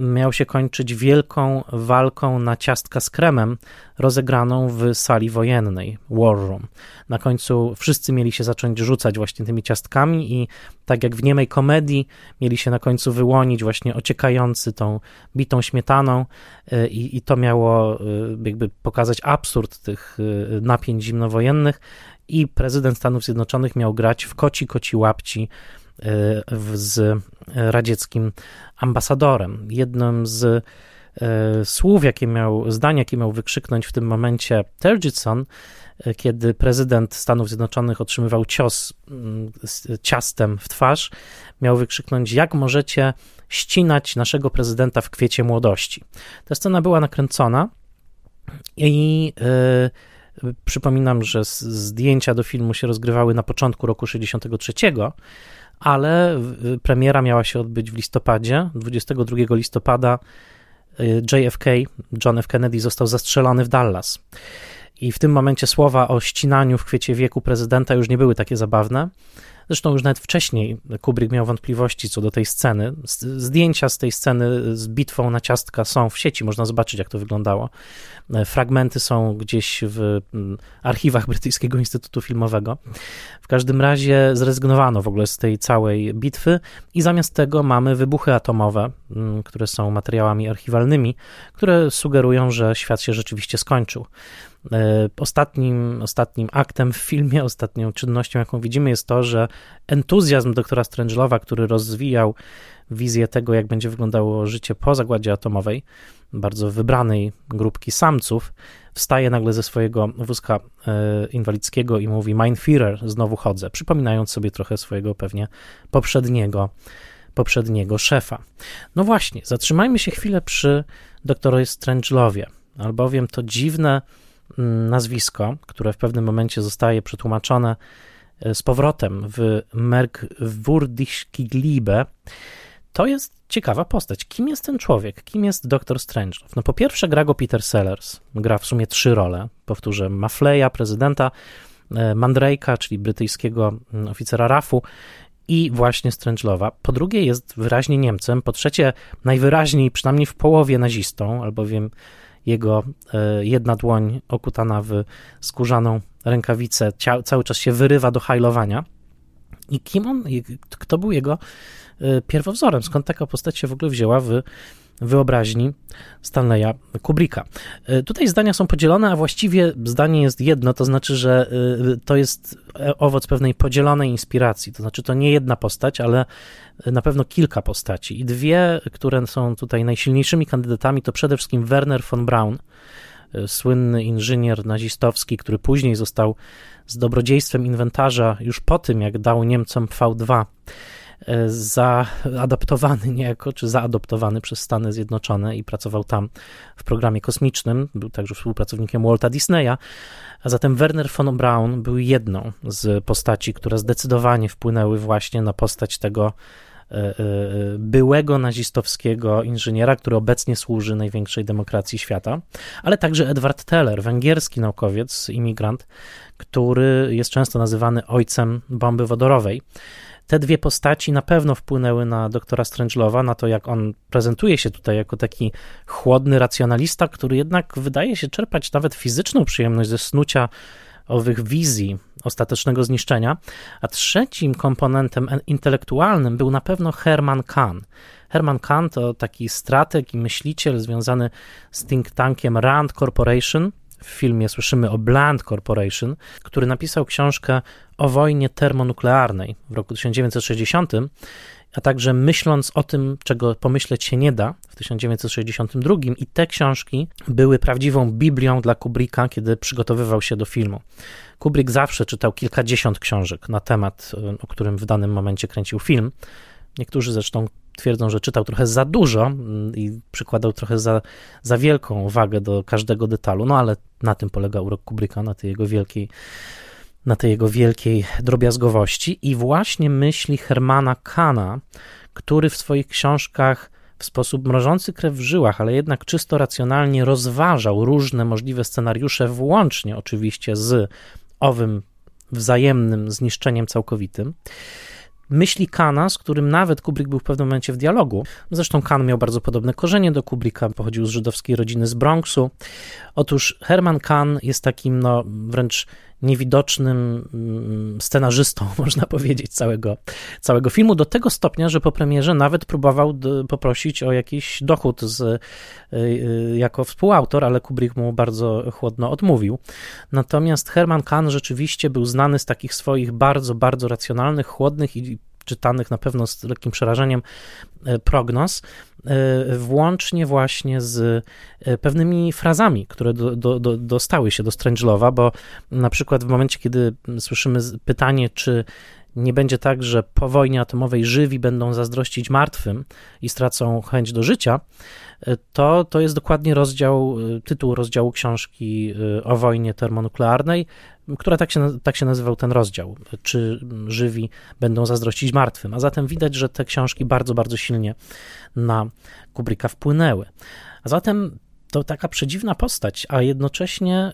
[SPEAKER 1] miał się kończyć wielką walką na ciastka z kremem, rozegraną w sali wojennej, War Room. Na końcu wszyscy mieli się zacząć rzucać właśnie tymi ciastkami i tak jak w niemej komedii mieli się na końcu wyłonić właśnie ociekający tą bitą śmietaną y, i, i to miało y, jakby pokazać absurd tych y, napięć zimnowojennych i prezydent Stanów Zjednoczonych miał grać w koci koci łapci z radzieckim ambasadorem. Jednym z e, słów, jakie miał, zdań, jakie miał wykrzyknąć w tym momencie Turgidson, e, kiedy prezydent Stanów Zjednoczonych otrzymywał cios mm, ciastem w twarz, miał wykrzyknąć: Jak możecie ścinać naszego prezydenta w kwiecie młodości? Ta scena była nakręcona i. Yy, Przypominam, że zdjęcia do filmu się rozgrywały na początku roku 63, ale premiera miała się odbyć w listopadzie. 22 listopada y, JFK, John F. Kennedy, został zastrzelony w Dallas. I w tym momencie słowa o ścinaniu w kwiecie wieku prezydenta już nie były takie zabawne. Zresztą już nawet wcześniej Kubrick miał wątpliwości co do tej sceny. Zdjęcia z tej sceny z bitwą na ciastka są w sieci, można zobaczyć, jak to wyglądało. E, fragmenty są gdzieś w archiwach Brytyjskiego Instytutu Filmowego. W każdym razie zrezygnowano w ogóle z tej całej bitwy i zamiast tego mamy wybuchy atomowe, które są materiałami archiwalnymi, które sugerują, że świat się rzeczywiście skończył. E, ostatnim, ostatnim aktem w filmie, ostatnią czynnością, jaką widzimy, jest to, że entuzjazm doktora Strangelowa, który rozwijał wizję tego, jak będzie wyglądało życie po zagładzie atomowej, bardzo wybranej grupki samców, wstaje nagle ze swojego wózka e, inwalidzkiego i mówi: Mein Führer, znowu chodzę, przypominając sobie trochę swojego pewnie poprzedniego, poprzedniego szefa. No właśnie, zatrzymajmy się chwilę przy doktorze Strangelowie, albowiem to dziwne mm, nazwisko, które w pewnym momencie zostaje przetłumaczone z powrotem w Merkwürdigkeit to jest ciekawa postać. Kim jest ten człowiek? Kim jest Doktor Strange? No po pierwsze gra go Peter Sellers, gra w sumie trzy role. Powtórzę, Mafleya, prezydenta, e, Mandrake'a, czyli brytyjskiego mm, oficera RAF-u i właśnie Strange'lowa. Po drugie jest wyraźnie Niemcem, po trzecie najwyraźniej, przynajmniej w połowie nazistą, albowiem jego e, jedna dłoń okutana w skórzaną rękawicę cały czas się wyrywa do hajlowania. I kim on, kto był jego Y, pierwowzorem, skąd taka postać się w ogóle wzięła w wyobraźni Stanleya Kubricka. Y, tutaj zdania są podzielone, a właściwie zdanie jest jedno, to znaczy, że y, to jest owoc pewnej podzielonej inspiracji. To znaczy, to nie jedna postać, ale na pewno kilka postaci. I dwie, które są tutaj najsilniejszymi kandydatami, to przede wszystkim Werner von Braun, słynny inżynier nazistowski, który później został z dobrodziejstwem inwentarza już po tym, jak dał Niemcom V2 E, zaadaptowany niejako, czy zaadoptowany przez Stany Zjednoczone i pracował tam w programie kosmicznym. Był także współpracownikiem Walta Disneya. A zatem Werner von Braun był jedną z postaci, które zdecydowanie wpłynęły właśnie na postać tego e, e, byłego nazistowskiego inżyniera, który obecnie służy największej demokracji świata, ale także Edward Teller, węgierski naukowiec, imigrant, który jest często nazywany ojcem bomby wodorowej. Te dwie postaci na pewno wpłynęły na doktora Strangelowa, na to, jak on prezentuje się tutaj jako taki chłodny racjonalista, który jednak wydaje się czerpać nawet fizyczną przyjemność ze snucia owych wizji ostatecznego zniszczenia. A trzecim komponentem intelektualnym był na pewno Herman Kahn. Herman Kahn to taki strateg i myśliciel związany z think tankiem Rand Corporation, w filmie słyszymy o Bland Corporation, który napisał książkę o wojnie termonuklearnej w roku 1960, a także myśląc o tym, czego pomyśleć się nie da w 1962 i te książki były prawdziwą Biblią dla Kubricka, kiedy przygotowywał się do filmu. Kubrick zawsze czytał kilkadziesiąt książek na temat, o którym w danym momencie kręcił film. Niektórzy zresztą twierdzą, że czytał trochę za dużo mm, i przykładał trochę za, za wielką wagę do każdego detalu, no ale na tym polega urok Kubricka, na tej jego wielkiej na tej jego wielkiej drobiazgowości i właśnie myśli Hermana Kana, który w swoich książkach w sposób mrożący krew w żyłach, ale jednak czysto racjonalnie rozważał różne możliwe scenariusze, włącznie oczywiście z owym wzajemnym zniszczeniem całkowitym myśli Kana, z którym nawet Kubrick był w pewnym momencie w dialogu. Zresztą Kan miał bardzo podobne korzenie do Kubricka, pochodził z żydowskiej rodziny z Bronxu. Otóż Herman Kahn jest takim no, wręcz niewidocznym mm, scenarzystą, [LAUGHS] można powiedzieć, całego, całego filmu, do tego stopnia, że po premierze nawet próbował poprosić o jakiś dochód z, y, y, jako współautor, ale Kubrick mu bardzo chłodno odmówił. Natomiast Herman Kahn rzeczywiście był znany z takich swoich bardzo, bardzo racjonalnych, chłodnych i czytanych na pewno z lekkim przerażeniem e, prognoz, włącznie właśnie z e, pewnymi frazami, które do, do, do, dostały się do Strangelowa, bo na przykład w momencie, kiedy słyszymy pytanie, czy nie będzie tak, że po wojnie atomowej żywi będą zazdrościć martwym i stracą chęć do życia, to, to jest dokładnie rozdział, tytuł rozdziału książki o wojnie termonuklearnej, która tak się, tak się nazywał ten rozdział, czy żywi będą zazdrościć martwym. A zatem widać, że te książki bardzo, bardzo silnie na Kubricka wpłynęły. A zatem to taka przedziwna postać, a jednocześnie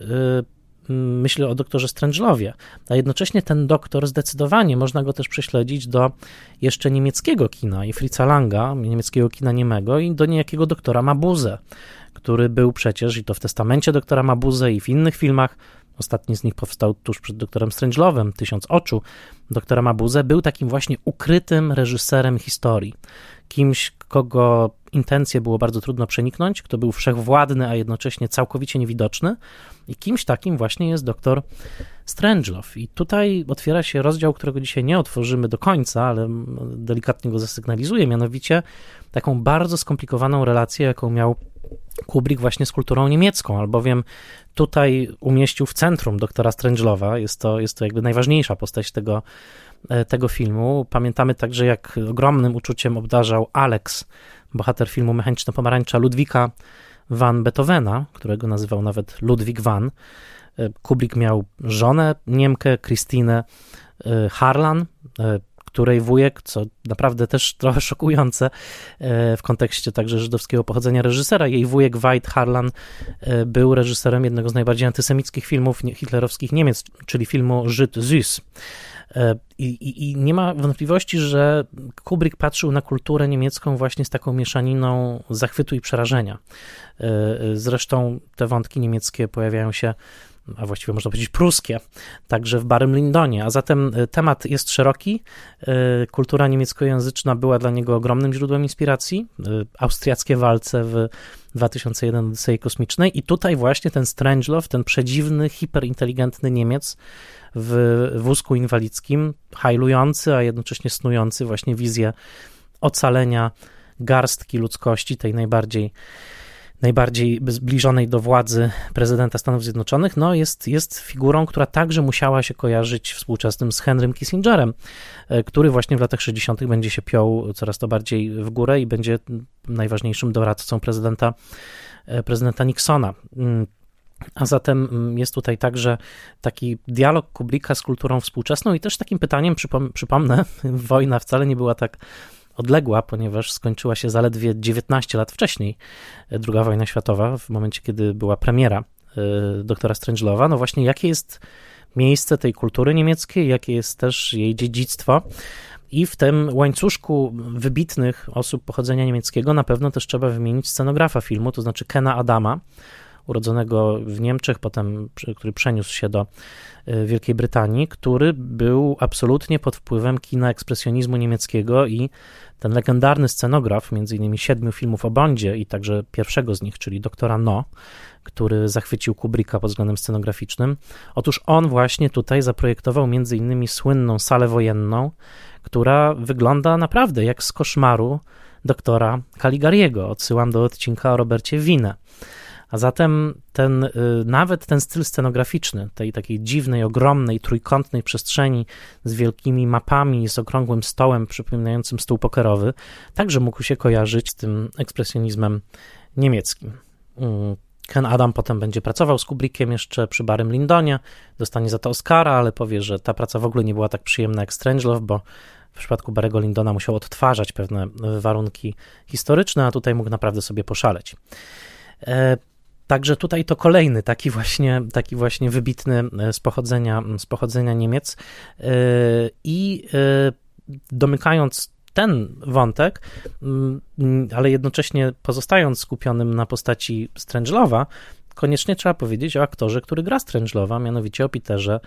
[SPEAKER 1] myślę o doktorze Strangelowie, a jednocześnie ten doktor zdecydowanie można go też prześledzić do jeszcze niemieckiego kina i Fritza Langa, niemieckiego kina niemego i do niejakiego doktora Mabuse, który był przecież i to w testamencie doktora Mabuse i w innych filmach Ostatni z nich powstał tuż przed doktorem Strangelovem, Tysiąc Oczu, doktora Mabuse, był takim właśnie ukrytym reżyserem historii. Kimś, kogo intencje było bardzo trudno przeniknąć, kto był wszechwładny, a jednocześnie całkowicie niewidoczny. I kimś takim właśnie jest doktor Strangelove. I tutaj otwiera się rozdział, którego dzisiaj nie otworzymy do końca, ale delikatnie go zasygnalizuję, mianowicie taką bardzo skomplikowaną relację, jaką miał Kubrick właśnie z kulturą niemiecką, albowiem tutaj umieścił w centrum doktora Strangelowa. Jest to, jest to jakby najważniejsza postać tego, e, tego filmu. Pamiętamy także, jak ogromnym uczuciem obdarzał Alex, bohater filmu Mechaniczna Pomarańcza Ludwika van Beethovena, którego nazywał nawet Ludwik van. E, Kubrick miał żonę Niemkę, Christine e, Harlan, której wujek, co naprawdę też [LAUGHS] trochę szokujące e, w kontekście także żydowskiego pochodzenia reżysera, jej wujek Wajt Harlan e, był reżyserem jednego z najbardziej antysemickich filmów hitlerowskich Niemiec, czyli filmu Żyd Süß. E, I, i, I, nie ma wątpliwości, że Kubrick patrzył na kulturę niemiecką właśnie z taką mieszaniną zachwytu i przerażenia. Zresztą te wątki niemieckie pojawiają się a właściwie można powiedzieć pruskie, także w Barym Lindonie. A zatem e, temat jest szeroki. E, kultura niemieckojęzyczna była dla niego ogromnym źródłem inspiracji. E, austriackie walce w 2001 Odysei Kosmicznej i tutaj właśnie ten Strangelove, ten przedziwny, hiperinteligentny Niemiec w wózku inwalidzkim, hajlujący, a jednocześnie snujący właśnie wizję ocalenia garstki ludzkości, tej najbardziej najbardziej zbliżonej do władzy prezydenta Stanów Zjednoczonych, no jest, jest figurą, która także musiała się kojarzyć współczesnym z Henrym Kissingerem, e, który właśnie w latach 60. będzie się piął coraz to bardziej w górę i będzie najważniejszym doradcą prezydenta, e, prezydenta Nixona. Mm, a zatem mm, jest tutaj także taki dialog Kubricka z kulturą współczesną i też takim pytaniem, przypom przypomnę, [LAUGHS] wojna wcale nie była tak odległa, ponieważ skończyła się zaledwie 19 lat wcześniej, e, II wojna światowa, w momencie, kiedy była premiera e, doktora Strangelowa. No właśnie, jakie jest miejsce tej kultury niemieckiej, jakie jest też jej dziedzictwo. I w tym łańcuszku wybitnych osób pochodzenia niemieckiego na pewno też trzeba wymienić scenografa filmu, to znaczy Kena Adama, urodzonego w Niemczech, potem, który przeniósł się do e, Wielkiej Brytanii, który był absolutnie pod wpływem kina ekspresjonizmu niemieckiego i ten legendarny scenograf, między innymi siedmiu filmów o Bondzie i także pierwszego z nich, czyli doktora No, który zachwycił Kubricka pod względem scenograficznym. Otóż on właśnie tutaj zaprojektował między innymi słynną salę wojenną, która wygląda naprawdę jak z koszmaru doktora Caligariego. Odsyłam do odcinka o Robercie Wine. A zatem ten, y, nawet ten styl scenograficzny, tej takiej dziwnej, ogromnej, trójkątnej przestrzeni z wielkimi mapami, z okrągłym stołem przypominającym stół pokerowy, także mógł się kojarzyć z tym ekspresjonizmem niemieckim. Mm, Ken Adam potem będzie pracował z Kubrickiem jeszcze przy Barym Lindonie, dostanie za to Oscara, ale powie, że ta praca w ogóle nie była tak przyjemna jak Strangelove, bo w przypadku Barego Lindona musiał odtwarzać pewne warunki historyczne, a tutaj mógł naprawdę sobie poszaleć. Także tutaj to kolejny taki właśnie, taki właśnie wybitny e, z pochodzenia, z pochodzenia Niemiec. E, I e, domykając ten wątek, ale jednocześnie pozostając skupionym na postaci Strangelowa, koniecznie trzeba powiedzieć o aktorze, który gra Strangelowa, mianowicie o Peterze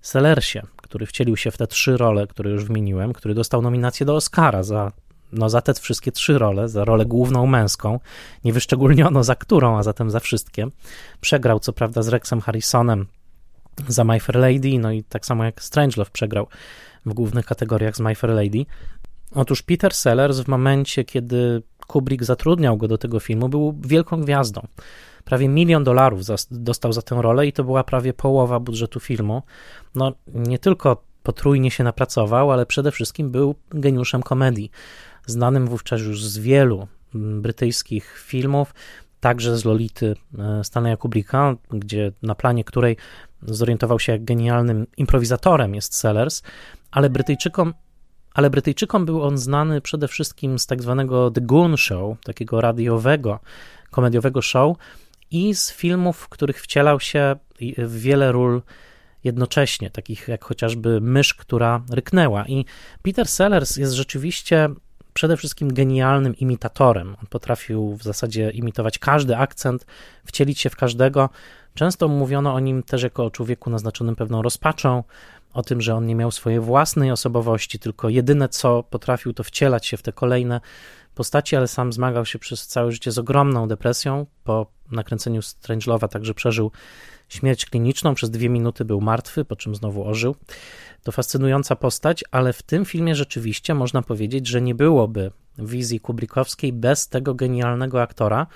[SPEAKER 1] Sellersie, który wcielił się w te trzy role, które już wymieniłem, który dostał nominację do Oscara za no za te wszystkie trzy role, za rolę główną męską, nie wyszczególniono za którą, a zatem za wszystkie. Przegrał co prawda z Rexem Harrisonem za My Fair Lady, no i tak samo jak Strangelove przegrał w głównych kategoriach z My Fair Lady. Otóż Peter Sellers w momencie, kiedy Kubrick zatrudniał go do tego filmu, był wielką gwiazdą. Prawie milion dolarów dostał za tę rolę i to była prawie połowa budżetu filmu. No nie tylko potrójnie się napracował, ale przede wszystkim był geniuszem komedii znanym wówczas już z wielu mm, brytyjskich filmów, także z Lolity e, Stanleya Kubricka, gdzie na planie której zorientował się jak genialnym improwizatorem jest Sellers, ale Brytyjczykom ale Brytyjczykom był on znany przede wszystkim z tak zwanego The Goon Show, takiego radiowego, komediowego show i z filmów, w których wcielał się wiele ról jednocześnie, takich jak chociażby mysz, która ryknęła. I Peter Sellers jest rzeczywiście przede wszystkim genialnym imitatorem. On potrafił w zasadzie imitować każdy akcent, wcielić się w każdego. Często mówiono o nim też jako o człowieku naznaczonym pewną rozpaczą, o tym, że on nie miał swojej własnej osobowości, tylko jedyne co potrafił to wcielać się w te kolejne postaci, ale sam zmagał się przez całe życie z ogromną depresją. Po nakręceniu Strangelove'a także przeżył śmierć kliniczną, przez dwie minuty był martwy, po czym znowu ożył. To fascynująca postać, ale w tym filmie rzeczywiście można powiedzieć, że nie byłoby wizji Kubrickowskiej bez tego genialnego aktora,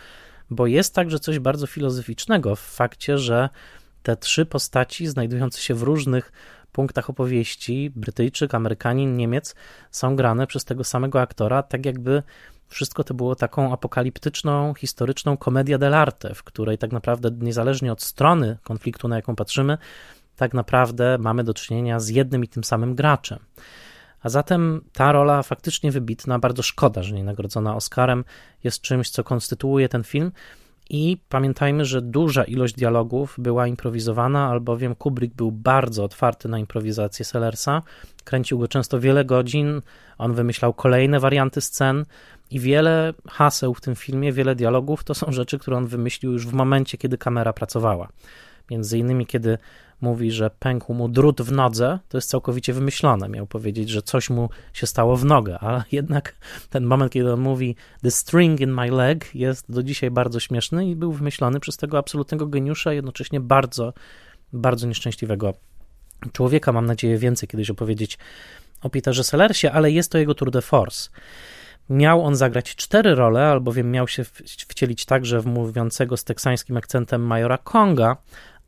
[SPEAKER 1] bo jest także coś bardzo filozoficznego w fakcie, że te trzy postaci znajdujące się w różnych punktach opowieści, Brytyjczyk, Amerykanin, Niemiec, są grane przez tego samego aktora, tak jakby wszystko to było taką apokaliptyczną, historyczną komedię dell'arte, w której tak naprawdę niezależnie od strony konfliktu, na jaką patrzymy, tak naprawdę mamy do czynienia z jednym i tym samym graczem. A zatem ta rola faktycznie wybitna, bardzo szkoda, że nie nagrodzona Oscarem, jest czymś, co konstytuuje ten film. I pamiętajmy, że duża ilość dialogów była improwizowana, albowiem Kubrick był bardzo otwarty na improwizację Sellersa. Kręcił go często wiele godzin, on wymyślał kolejne warianty scen i wiele haseł w tym filmie, wiele dialogów to są rzeczy, które on wymyślił już w momencie, kiedy kamera pracowała. Między innymi, kiedy mówi, że pękł mu drut w nodze, to jest całkowicie wymyślone. Miał powiedzieć, że coś mu się stało w nogę, a [LAUGHS] jednak ten moment, kiedy on mówi the string in my leg jest do dzisiaj bardzo śmieszny i był wymyślony przez tego absolutnego geniusza, jednocześnie bardzo, bardzo nieszczęśliwego człowieka. Mam nadzieję więcej kiedyś opowiedzieć o Peterze Sellersie, ale jest to jego tour de force. Miał on zagrać cztery role, albowiem miał się wcielić także w mówiącego z teksańskim akcentem majora Konga,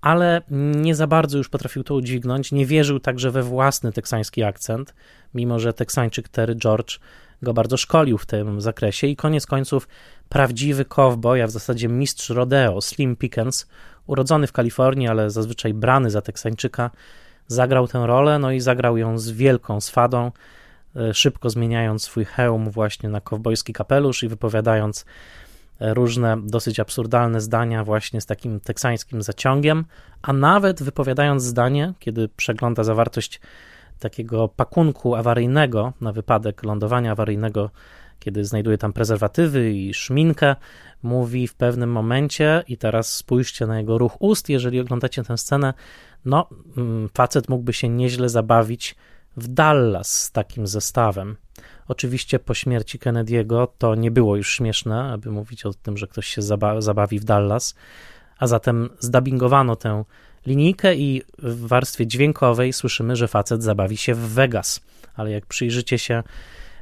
[SPEAKER 1] ale nie za bardzo już potrafił to udźwignąć. Nie wierzył także we własny teksański akcent, mimo że teksańczyk Terry George go bardzo szkolił w tym zakresie i koniec końców prawdziwy cowboy, a w zasadzie mistrz rodeo, Slim Pickens, urodzony w Kalifornii, ale zazwyczaj brany za teksańczyka, zagrał tę rolę, no i zagrał ją z wielką swadą, e, szybko zmieniając swój hełm właśnie na kowbojski kapelusz i wypowiadając różne dosyć absurdalne zdania właśnie z takim teksańskim zaciągiem, a nawet wypowiadając zdanie, kiedy przegląda zawartość takiego pakunku awaryjnego na wypadek lądowania awaryjnego, kiedy znajduje tam prezerwatywy i szminkę, mówi w pewnym momencie, i teraz spójrzcie na jego ruch ust, jeżeli oglądacie tę scenę, no, mm, facet mógłby się nieźle zabawić w Dallas z takim zestawem. Oczywiście po śmierci Kennedy'ego to nie było już śmieszne, aby mówić o tym, że ktoś się zabawi w Dallas, a zatem zdabingowano tę linijkę i w warstwie dźwiękowej słyszymy, że facet zabawi się w Vegas. Ale jak przyjrzycie się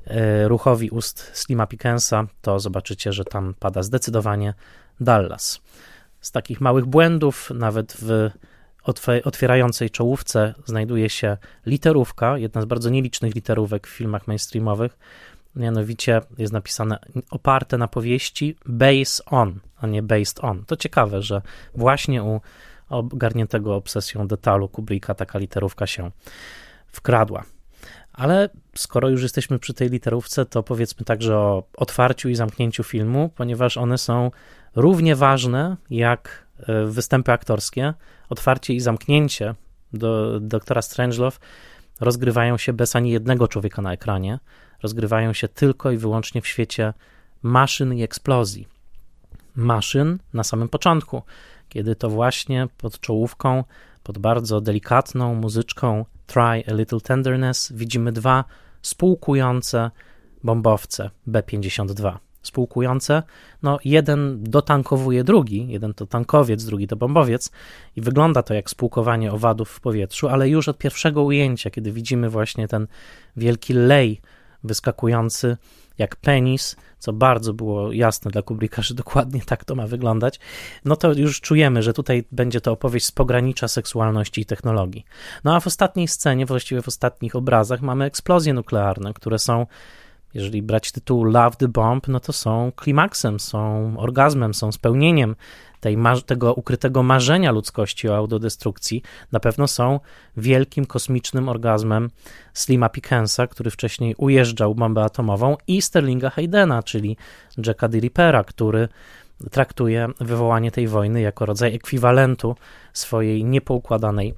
[SPEAKER 1] e, ruchowi ust Slima Pickensa, to zobaczycie, że tam pada zdecydowanie Dallas. Z takich małych błędów, nawet w otwierającej czołówce znajduje się literówka, jedna z bardzo nielicznych literówek w filmach mainstreamowych. Mianowicie jest napisane oparte na powieści based on, a nie based on. To ciekawe, że właśnie u ogarniętego obsesją detalu Kubricka taka literówka się wkradła. Ale skoro już jesteśmy przy tej literówce, to powiedzmy także o otwarciu i zamknięciu filmu, ponieważ one są równie ważne jak występy aktorskie, otwarcie i zamknięcie do doktora Strangelove rozgrywają się bez ani jednego człowieka na ekranie, rozgrywają się tylko i wyłącznie w świecie maszyn i eksplozji. Maszyn na samym początku, kiedy to właśnie pod czołówką, pod bardzo delikatną muzyczką Try a Little Tenderness widzimy dwa spółkujące bombowce B-52 spółkujące, no jeden dotankowuje drugi, jeden to tankowiec, drugi to bombowiec i wygląda to jak spółkowanie owadów w powietrzu, ale już od pierwszego ujęcia, kiedy widzimy właśnie ten wielki lej wyskakujący jak penis, co bardzo było jasne dla Kubricka, że dokładnie tak to ma wyglądać, no to już czujemy, że tutaj będzie to opowieść z pogranicza seksualności i technologii. No a w ostatniej scenie, właściwie w ostatnich obrazach mamy eksplozje nuklearne, które są jeżeli brać tytuł Love the Bomb, no to są klimaksem, są orgazmem, są spełnieniem tej, tego ukrytego marzenia ludzkości o autodestrukcji. Na pewno są wielkim kosmicznym orgazmem Slima Pickensa, który wcześniej ujeżdżał bombę atomową, i Sterlinga Haydena, czyli Jacka D. Rippera, który traktuje wywołanie tej wojny jako rodzaj ekwiwalentu swojej niepoukładanej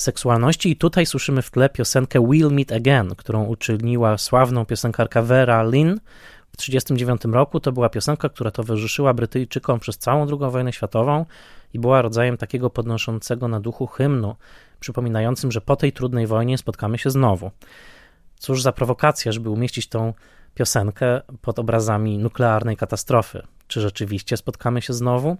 [SPEAKER 1] seksualności. I tutaj słyszymy w tle piosenkę We'll Meet Again, którą uczyniła sławną piosenkarka Vera Lynn w 1939 roku. To była piosenka, która towarzyszyła Brytyjczykom przez całą II wojnę światową i była rodzajem takiego podnoszącego na duchu hymnu, przypominającym, że po tej trudnej wojnie spotkamy się znowu. Cóż za prowokacja, żeby umieścić tą piosenkę pod obrazami nuklearnej katastrofy. Czy rzeczywiście spotkamy się znowu?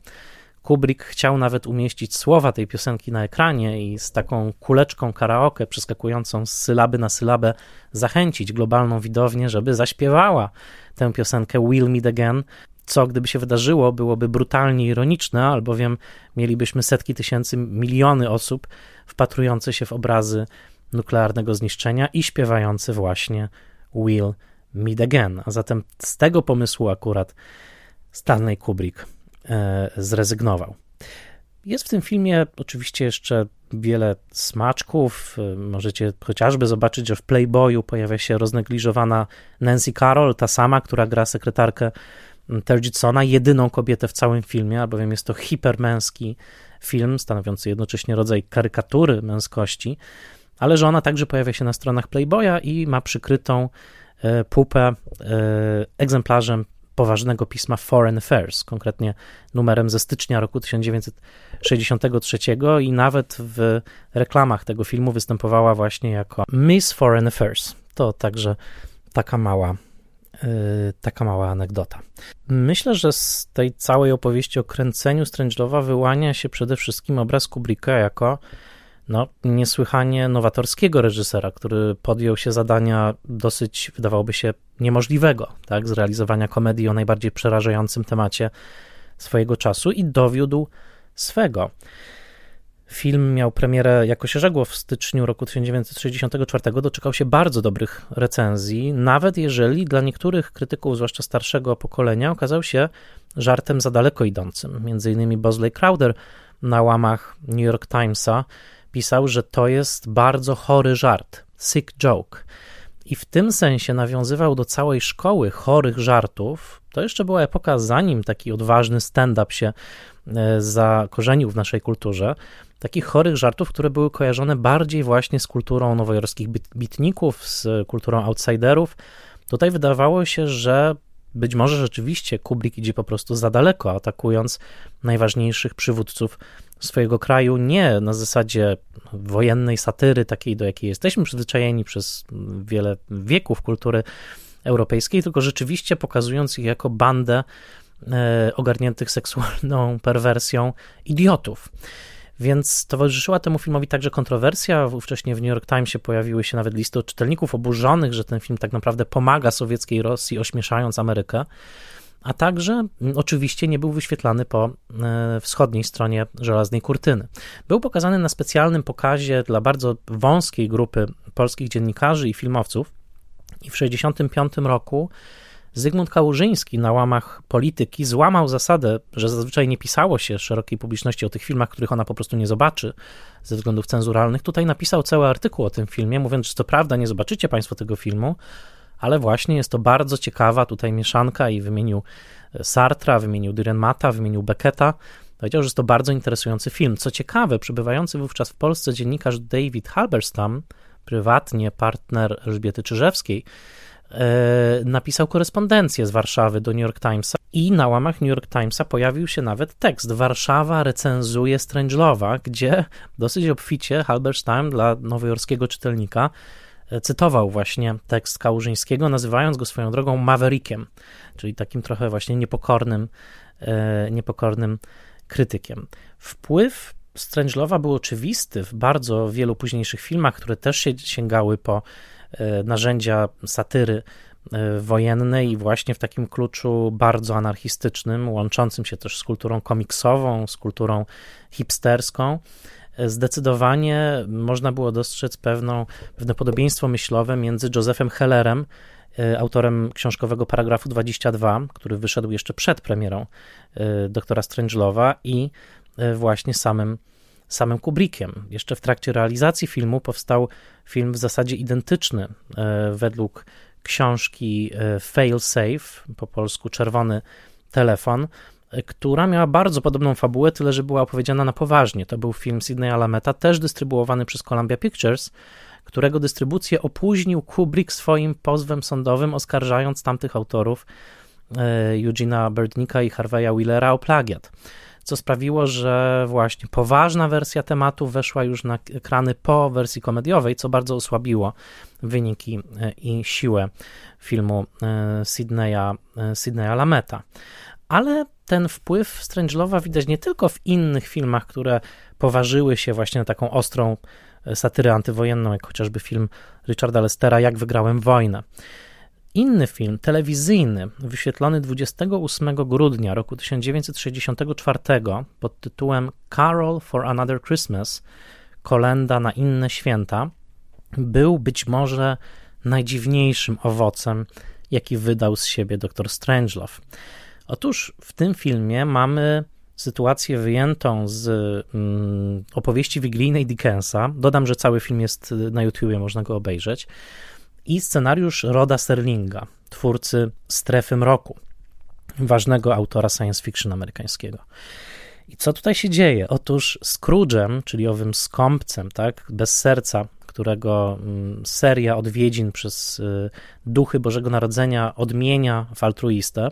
[SPEAKER 1] Kubrick chciał nawet umieścić słowa tej piosenki na ekranie i z taką kuleczką karaoke przeskakującą z sylaby na sylabę zachęcić globalną widownię, żeby zaśpiewała tę piosenkę We'll Meet Again, co gdyby się wydarzyło, byłoby brutalnie ironiczne, albowiem mielibyśmy setki tysięcy, miliony osób wpatrujące się w obrazy nuklearnego zniszczenia i śpiewające właśnie We'll Meet Again. A zatem z tego pomysłu akurat Stanley Kubrick zrezygnował. Jest w tym filmie oczywiście jeszcze wiele smaczków. E, możecie chociażby zobaczyć, że w Playboyu pojawia się roznegliżowana Nancy Carroll, ta sama, która gra sekretarkę Tergitsona, jedyną kobietę w całym filmie, albowiem jest to hipermęski film, stanowiący jednocześnie rodzaj karykatury męskości, ale że ona także pojawia się na stronach Playboya i ma przykrytą e, pupę e, egzemplarzem poważnego pisma Foreign Affairs, konkretnie numerem ze stycznia roku 1963 i nawet w reklamach tego filmu występowała właśnie jako Miss Foreign Affairs. To także taka mała e, taka mała anegdota. Myślę, że z tej całej opowieści o kręceniu Strangelowa wyłania się przede wszystkim obraz Kubricka jako no, niesłychanie nowatorskiego reżysera, który podjął się zadania dosyć, wydawałoby się, niemożliwego, tak, zrealizowania komedii o najbardziej przerażającym temacie swojego czasu i dowiódł swego. Film miał premierę, jako się rzekło, w styczniu roku 1964. Doczekał się bardzo dobrych recenzji, nawet jeżeli dla niektórych krytyków, zwłaszcza starszego pokolenia, okazał się żartem za daleko idącym. Między innymi Bosley Crowder na łamach New York Timesa pisał, że to jest bardzo chory żart, sick joke. I w tym sensie nawiązywał do całej szkoły chorych żartów. To jeszcze była epoka, zanim taki odważny stand-up się e, zakorzenił w naszej kulturze. Takich chorych żartów, które były kojarzone bardziej właśnie z kulturą nowojorskich bitników, z kulturą outsiderów. Tutaj wydawało się, że być może rzeczywiście Kubrick idzie po prostu za daleko, atakując najważniejszych przywódców swojego kraju nie na zasadzie wojennej satyry, takiej do jakiej jesteśmy przyzwyczajeni przez wiele wieków kultury europejskiej, tylko rzeczywiście pokazując ich jako bandę e, ogarniętych seksualną perwersją idiotów. Więc towarzyszyła temu filmowi także kontrowersja. Wcześniej w New York Timesie pojawiły się nawet listy czytelników oburzonych, że ten film tak naprawdę pomaga sowieckiej Rosji, ośmieszając Amerykę a także mm, oczywiście nie był wyświetlany po e, wschodniej stronie żelaznej kurtyny. Był pokazany na specjalnym pokazie dla bardzo wąskiej grupy polskich dziennikarzy i filmowców i w 1965 roku Zygmunt Kałużyński na łamach polityki złamał zasadę, że zazwyczaj nie pisało się szerokiej publiczności o tych filmach, których ona po prostu nie zobaczy ze względów cenzuralnych. Tutaj napisał cały artykuł o tym filmie, mówiąc, że to prawda, nie zobaczycie Państwo tego filmu, ale właśnie jest to bardzo ciekawa tutaj mieszanka i wymienił e, Sartra, wymienił Dürrenmata, wymienił Becketa. Powiedział, że jest to bardzo interesujący film. Co ciekawe, przybywający wówczas w Polsce dziennikarz David Halberstam, prywatnie partner Elżbiety Czyżewskiej, e, napisał korespondencję z Warszawy do New York Timesa i na łamach New York Timesa pojawił się nawet tekst Warszawa recenzuje Strangelowa, gdzie dosyć obficie Halberstam dla nowojorskiego czytelnika cytował właśnie tekst Kałużyńskiego, nazywając go swoją drogą Maverickiem, czyli takim trochę właśnie niepokornym, e, niepokornym krytykiem. Wpływ Strangelowa był oczywisty w bardzo wielu późniejszych filmach, które też sięgały po e, narzędzia satyry e, wojennej i właśnie w takim kluczu bardzo anarchistycznym, łączącym się też z kulturą komiksową, z kulturą hipsterską zdecydowanie można było dostrzec pewną, pewne podobieństwo myślowe między Josephem Hellerem, e, autorem książkowego paragrafu 22, który wyszedł jeszcze przed premierą e, doktora Strangelowa i e, właśnie samym, samym Kubrickiem. Jeszcze w trakcie realizacji filmu powstał film w zasadzie identyczny według książki Fail Safe, po polsku Czerwony Telefon, która miała bardzo podobną fabułę, tyle że była opowiedziana na poważnie. To był film Sidney Alameta, też dystrybuowany przez Columbia Pictures, którego dystrybucję opóźnił Kubrick swoim pozwem sądowym, oskarżając tamtych autorów e, Eugena Birdnika i Harveya Willera o plagiat co sprawiło, że właśnie poważna wersja tematu weszła już na ekrany po wersji komediowej, co bardzo osłabiło wyniki e, i siłę filmu e, Sydneya, Sydneya Lameta. Ale ten wpływ Strangelowa widać nie tylko w innych filmach, które poważyły się właśnie na taką ostrą satyrę antywojenną, jak chociażby film Richarda Lestera Jak wygrałem wojnę. Inny film telewizyjny, wyświetlony 28 grudnia roku 1964 pod tytułem Carol for Another Christmas Kolenda na inne święta, był być może najdziwniejszym owocem, jaki wydał z siebie dr Strangelove. Otóż w tym filmie mamy sytuację wyjętą z mm, opowieści wigilijnej Dickensa. Dodam, że cały film jest na YouTubie, można go obejrzeć. I scenariusz Roda Sterlinga, twórcy Strefy Mroku, ważnego autora science fiction amerykańskiego. I co tutaj się dzieje? Otóż Scrooge'em, czyli owym skąpcem, tak, bez serca, którego mm, seria odwiedzin przez y, duchy Bożego Narodzenia odmienia w altruistę.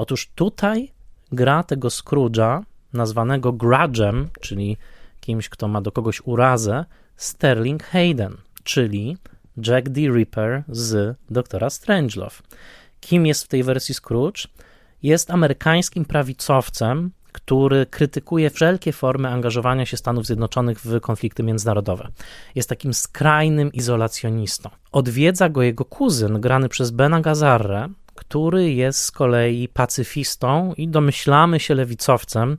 [SPEAKER 1] Otóż tutaj gra tego Scrooge'a, nazwanego Grudge'em, czyli kimś, kto ma do kogoś urazę, Sterling Hayden, czyli Jack the Ripper z doktora Strangelove. Kim jest w tej wersji Scrooge? Jest amerykańskim prawicowcem, który krytykuje wszelkie formy angażowania się Stanów Zjednoczonych w konflikty międzynarodowe. Jest takim skrajnym izolacjonistą. Odwiedza go jego kuzyn, grany przez Bena Gazarre, który jest z kolei pacyfistą i domyślamy się lewicowcem.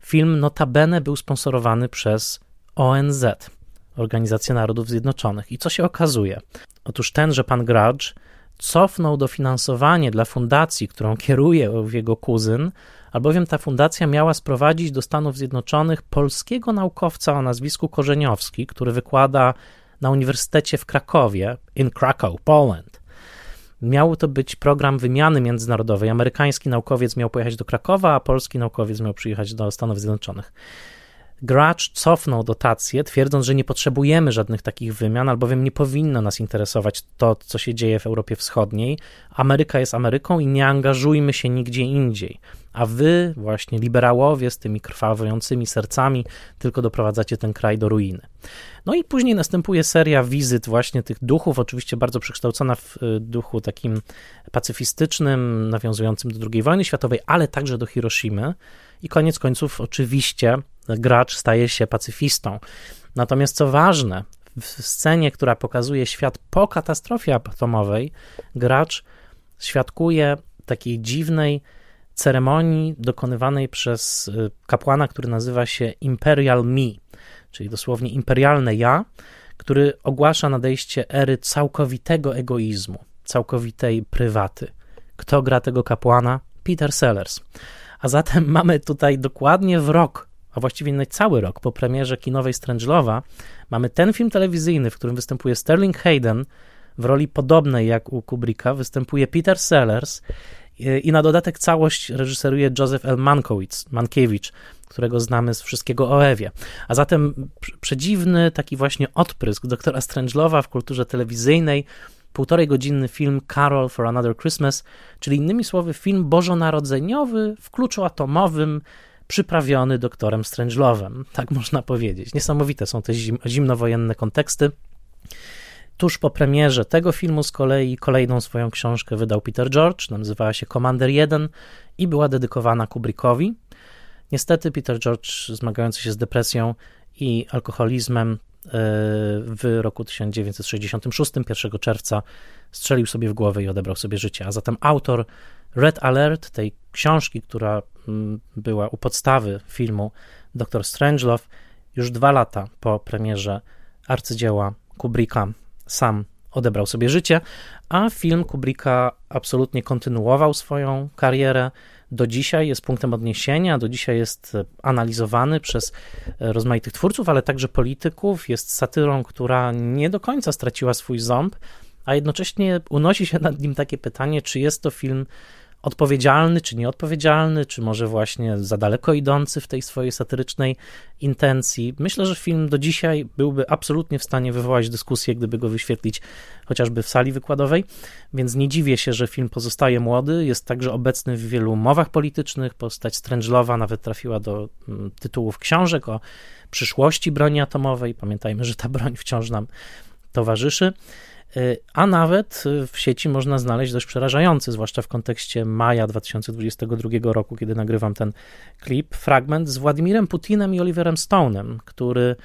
[SPEAKER 1] Film notabene był sponsorowany przez ONZ, Organizację Narodów Zjednoczonych. I co się okazuje? Otóż tenże pan Grudge cofnął dofinansowanie dla fundacji, którą kieruje jego kuzyn, albowiem ta fundacja miała sprowadzić do Stanów Zjednoczonych polskiego naukowca o nazwisku Korzeniowski, który wykłada na Uniwersytecie w Krakowie, in Krakow, Poland. Miał to być program wymiany międzynarodowej. Amerykański naukowiec miał pojechać do Krakowa, a polski naukowiec miał przyjechać do Stanów Zjednoczonych. Gracz cofnął dotacje, twierdząc, że nie potrzebujemy żadnych takich wymian, albowiem nie powinno nas interesować to, co się dzieje w Europie Wschodniej. Ameryka jest Ameryką i nie angażujmy się nigdzie indziej. A wy, właśnie liberałowie z tymi krwawiącymi sercami, tylko doprowadzacie ten kraj do ruiny. No i później następuje seria wizyt właśnie tych duchów, oczywiście bardzo przekształcona w y, duchu takim pacyfistycznym, nawiązującym do II wojny światowej, ale także do Hiroshimy. I koniec końców, oczywiście, gracz staje się pacyfistą. Natomiast co ważne, w scenie, która pokazuje świat po katastrofie atomowej, gracz świadkuje takiej dziwnej ceremonii dokonywanej przez y, kapłana, który nazywa się Imperial Me, czyli dosłownie imperialne ja, który ogłasza nadejście ery całkowitego egoizmu, całkowitej prywaty. Kto gra tego kapłana? Peter Sellers. A zatem [LAUGHS] mamy tutaj dokładnie w rok, a właściwie na cały rok po premierze kinowej Strangelowa, mamy ten film telewizyjny, w którym występuje Sterling Hayden w roli podobnej jak u Kubricka, występuje Peter Sellers i na dodatek całość reżyseruje Joseph L. Mankiewicz, Mankiewicz którego znamy z wszystkiego o Ewie. A zatem przedziwny taki właśnie odprysk doktora Strangelowa w kulturze telewizyjnej, półtorej godzinny film Carol for Another Christmas, czyli innymi słowy film bożonarodzeniowy w kluczu atomowym, przyprawiony doktorem Strangelovem, tak można powiedzieć. Niesamowite są te zim, zimnowojenne konteksty. Tuż po premierze tego filmu z kolei kolejną swoją książkę wydał Peter George, nazywała się Commander 1 i była dedykowana Kubrickowi. Niestety Peter George, zmagający się z depresją i alkoholizmem, e, w roku 1966, 1 czerwca, strzelił sobie w głowę i odebrał sobie życie. A zatem autor Red Alert, tej książki, która mm, była u podstawy filmu Dr. Strangelove, już dwa lata po premierze arcydzieła Kubricka sam odebrał sobie życie, a film Kubricka absolutnie kontynuował swoją karierę. Do dzisiaj jest punktem odniesienia, do dzisiaj jest analizowany przez rozmaitych twórców, ale także polityków. Jest satyrą, która nie do końca straciła swój ząb, a jednocześnie unosi się nad nim takie pytanie, czy jest to film odpowiedzialny czy nieodpowiedzialny, czy może właśnie za daleko idący w tej swojej satyrycznej intencji. Myślę, że film do dzisiaj byłby absolutnie w stanie wywołać dyskusję, gdyby go wyświetlić chociażby w sali wykładowej, więc nie dziwię się, że film pozostaje młody, jest także obecny w wielu mowach politycznych, postać Strangelowa nawet trafiła do mm, tytułów książek o przyszłości broni atomowej. Pamiętajmy, że ta broń wciąż nam towarzyszy. Y, a nawet w sieci można znaleźć dość przerażający, zwłaszcza w kontekście maja 2022 roku, kiedy nagrywam ten klip, fragment z Władimirem Putinem i Oliverem Stone'em, który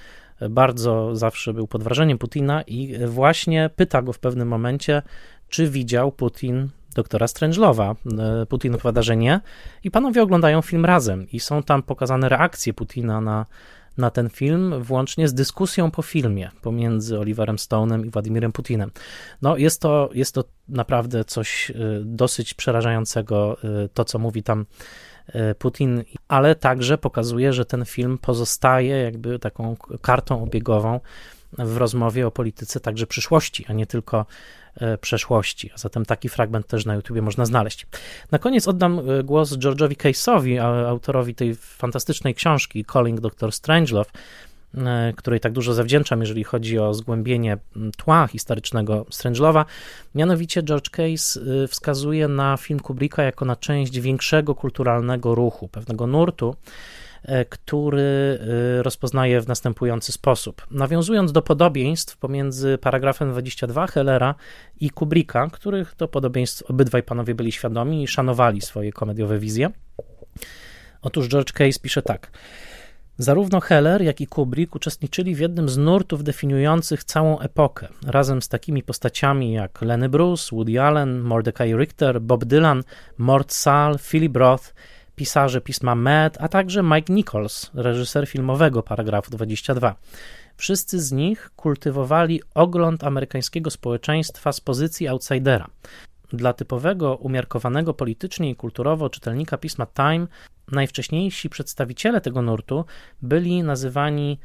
[SPEAKER 1] bardzo zawsze był pod wrażeniem Putina i właśnie pyta go w pewnym momencie, czy widział Putin doktora Strangelowa. Y, Putin odpowiada, że nie i panowie oglądają film razem i są tam pokazane reakcje Putina na na ten film, włącznie z dyskusją po filmie pomiędzy Oliverem Stone'em i Władimirem Putinem. No, jest to, jest to naprawdę coś y, dosyć przerażającego, y, to co mówi tam y, Putin, ale także pokazuje, że ten film pozostaje jakby taką kartą obiegową w rozmowie o polityce także przyszłości, a nie tylko E, przeszłości. A zatem taki fragment też na YouTubie można znaleźć. Na koniec oddam e, głos George'owi Case'owi, autorowi tej fantastycznej książki Calling Dr. Strangelove, e, której tak dużo zawdzięczam, jeżeli chodzi o zgłębienie tła historycznego Strangelowa. Mianowicie George Case wskazuje na film Kubricka jako na część większego kulturalnego ruchu, pewnego nurtu, który e, rozpoznaje w następujący sposób. Nawiązując do podobieństw pomiędzy paragrafem 22 Hellera i Kubricka, których to podobieństw obydwaj panowie byli świadomi i szanowali swoje komediowe wizje. Otóż George Case pisze tak. Zarówno Heller, jak i Kubrick uczestniczyli w jednym z nurtów definiujących całą epokę, razem z takimi postaciami jak Lenny Bruce, Woody Allen, Mordecai Richter, Bob Dylan, Mort Sahl, Philip Roth pisarze pisma Mad, a także Mike Nichols, reżyser filmowego paragrafu 22. Wszyscy z nich kultywowali ogląd amerykańskiego społeczeństwa z pozycji outsidera. Dla typowego, umiarkowanego politycznie i kulturowo czytelnika pisma Time, najwcześniejsi przedstawiciele tego nurtu byli nazywani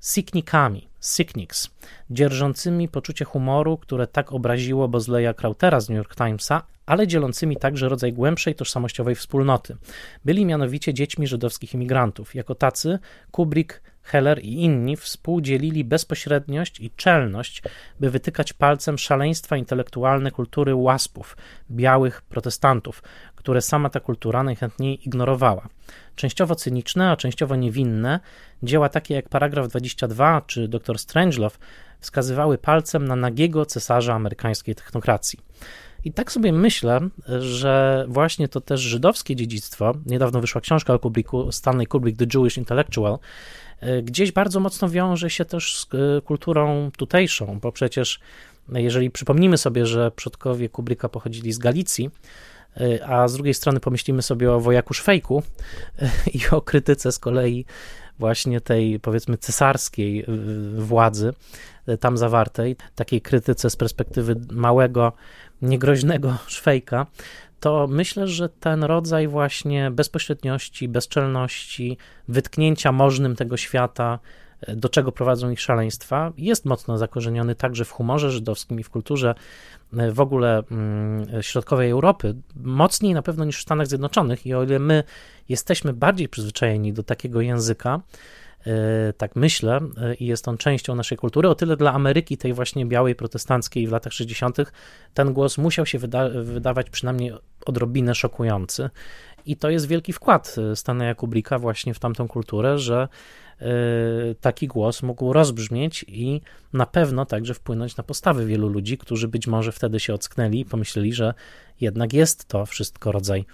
[SPEAKER 1] Siknikami, Sikniks, dzierżącymi poczucie humoru, które tak obraziło Bozleya Krautera z New York Timesa, ale dzielącymi także rodzaj głębszej tożsamościowej wspólnoty. Byli mianowicie dziećmi żydowskich imigrantów. Jako tacy Kubrick, Heller i inni współdzielili bezpośredniość i czelność, by wytykać palcem szaleństwa intelektualne kultury łaspów, białych protestantów, które sama ta kultura najchętniej ignorowała. Częściowo cyniczne, a częściowo niewinne, dzieła takie jak paragraf 22 czy dr Strangelove wskazywały palcem na nagiego cesarza amerykańskiej technokracji. I tak sobie myślę, że właśnie to też żydowskie dziedzictwo, niedawno wyszła książka o Kubricku, Stanley Kubrick, The Jewish Intellectual, e, gdzieś bardzo mocno wiąże się też z e, kulturą tutejszą, bo przecież jeżeli przypomnimy sobie, że przodkowie Kubricka pochodzili z Galicji, e, a z drugiej strony pomyślimy sobie o wojaku Szwejku i o krytyce z kolei właśnie tej powiedzmy cesarskiej władzy tam zawartej, takiej krytyce z perspektywy małego niegroźnego Szwejka, to myślę, że ten rodzaj właśnie bezpośredniości, bezczelności, wytknięcia możnym tego świata, do czego prowadzą ich szaleństwa, jest mocno zakorzeniony także w humorze żydowskim i w kulturze e, w ogóle mm, środkowej Europy, mocniej na pewno niż w Stanach Zjednoczonych. I o ile my jesteśmy bardziej przyzwyczajeni do takiego języka, E, tak myślę, e, i jest on częścią naszej kultury. O tyle dla Ameryki, tej właśnie białej, protestanckiej w latach 60., ten głos musiał się wyda wydawać przynajmniej odrobinę szokujący. I to jest wielki wkład e, Stanleya Kubricka właśnie w tamtą kulturę, że taki głos mógł rozbrzmieć i na pewno także wpłynąć na postawy wielu ludzi, którzy być może wtedy się ocknęli i pomyśleli, że jednak jest to wszystko rodzaj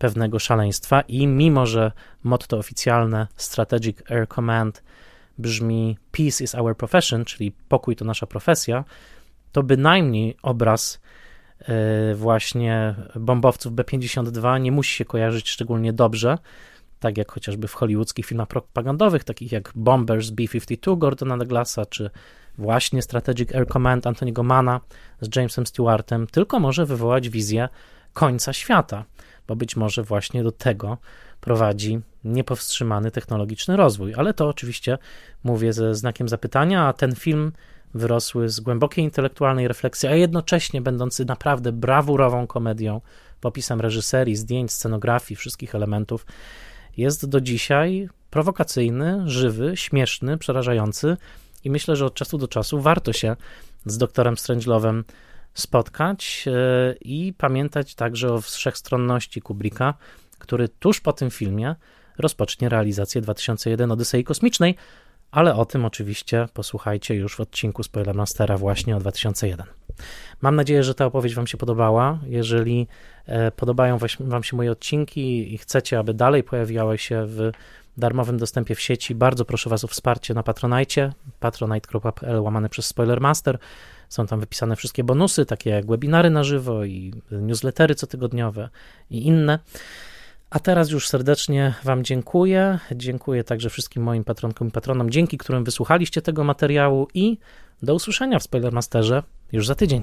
[SPEAKER 1] pewnego szaleństwa i mimo, że motto oficjalne Strategic Air Command brzmi Peace is our profession, czyli pokój to nasza profesja, to bynajmniej obraz e, właśnie bombowców B-52 nie musi się kojarzyć szczególnie dobrze, tak jak chociażby w hollywoodzkich filmach propagandowych, takich jak Bombers B-52 Gordona Douglasa, czy właśnie Strategic Air Command Antoniego Mana z Jamesem Stewartem, tylko może wywołać wizję końca świata bo być może właśnie do tego prowadzi niepowstrzymany technologiczny rozwój. Ale to oczywiście mówię ze znakiem zapytania, a ten film wyrosły z głębokiej intelektualnej refleksji, a jednocześnie będący naprawdę brawurową komedią, opisem reżyserii, zdjęć, scenografii, wszystkich elementów, jest do dzisiaj prowokacyjny, żywy, śmieszny, przerażający i myślę, że od czasu do czasu warto się z doktorem Strangelove'em spotkać e, i pamiętać także o wszechstronności Kubricka, który tuż po tym filmie rozpocznie realizację 2001 Odysei Kosmicznej, ale o tym oczywiście posłuchajcie już w odcinku Spoilermastera właśnie o 2001. Mam nadzieję, że ta opowieść Wam się podobała. Jeżeli e, podobają Wam się moje odcinki i chcecie, aby dalej pojawiały się w darmowym dostępie w sieci, bardzo proszę Was o wsparcie na Patronite, patronite.pl łamane przez Spoilermaster. Są tam wypisane wszystkie bonusy, takie jak webinary na żywo i newslettery cotygodniowe i inne. A teraz już serdecznie Wam dziękuję. Dziękuję także wszystkim moim patronkom i patronom, dzięki którym wysłuchaliście tego materiału i do usłyszenia w Spoilermasterze już za tydzień.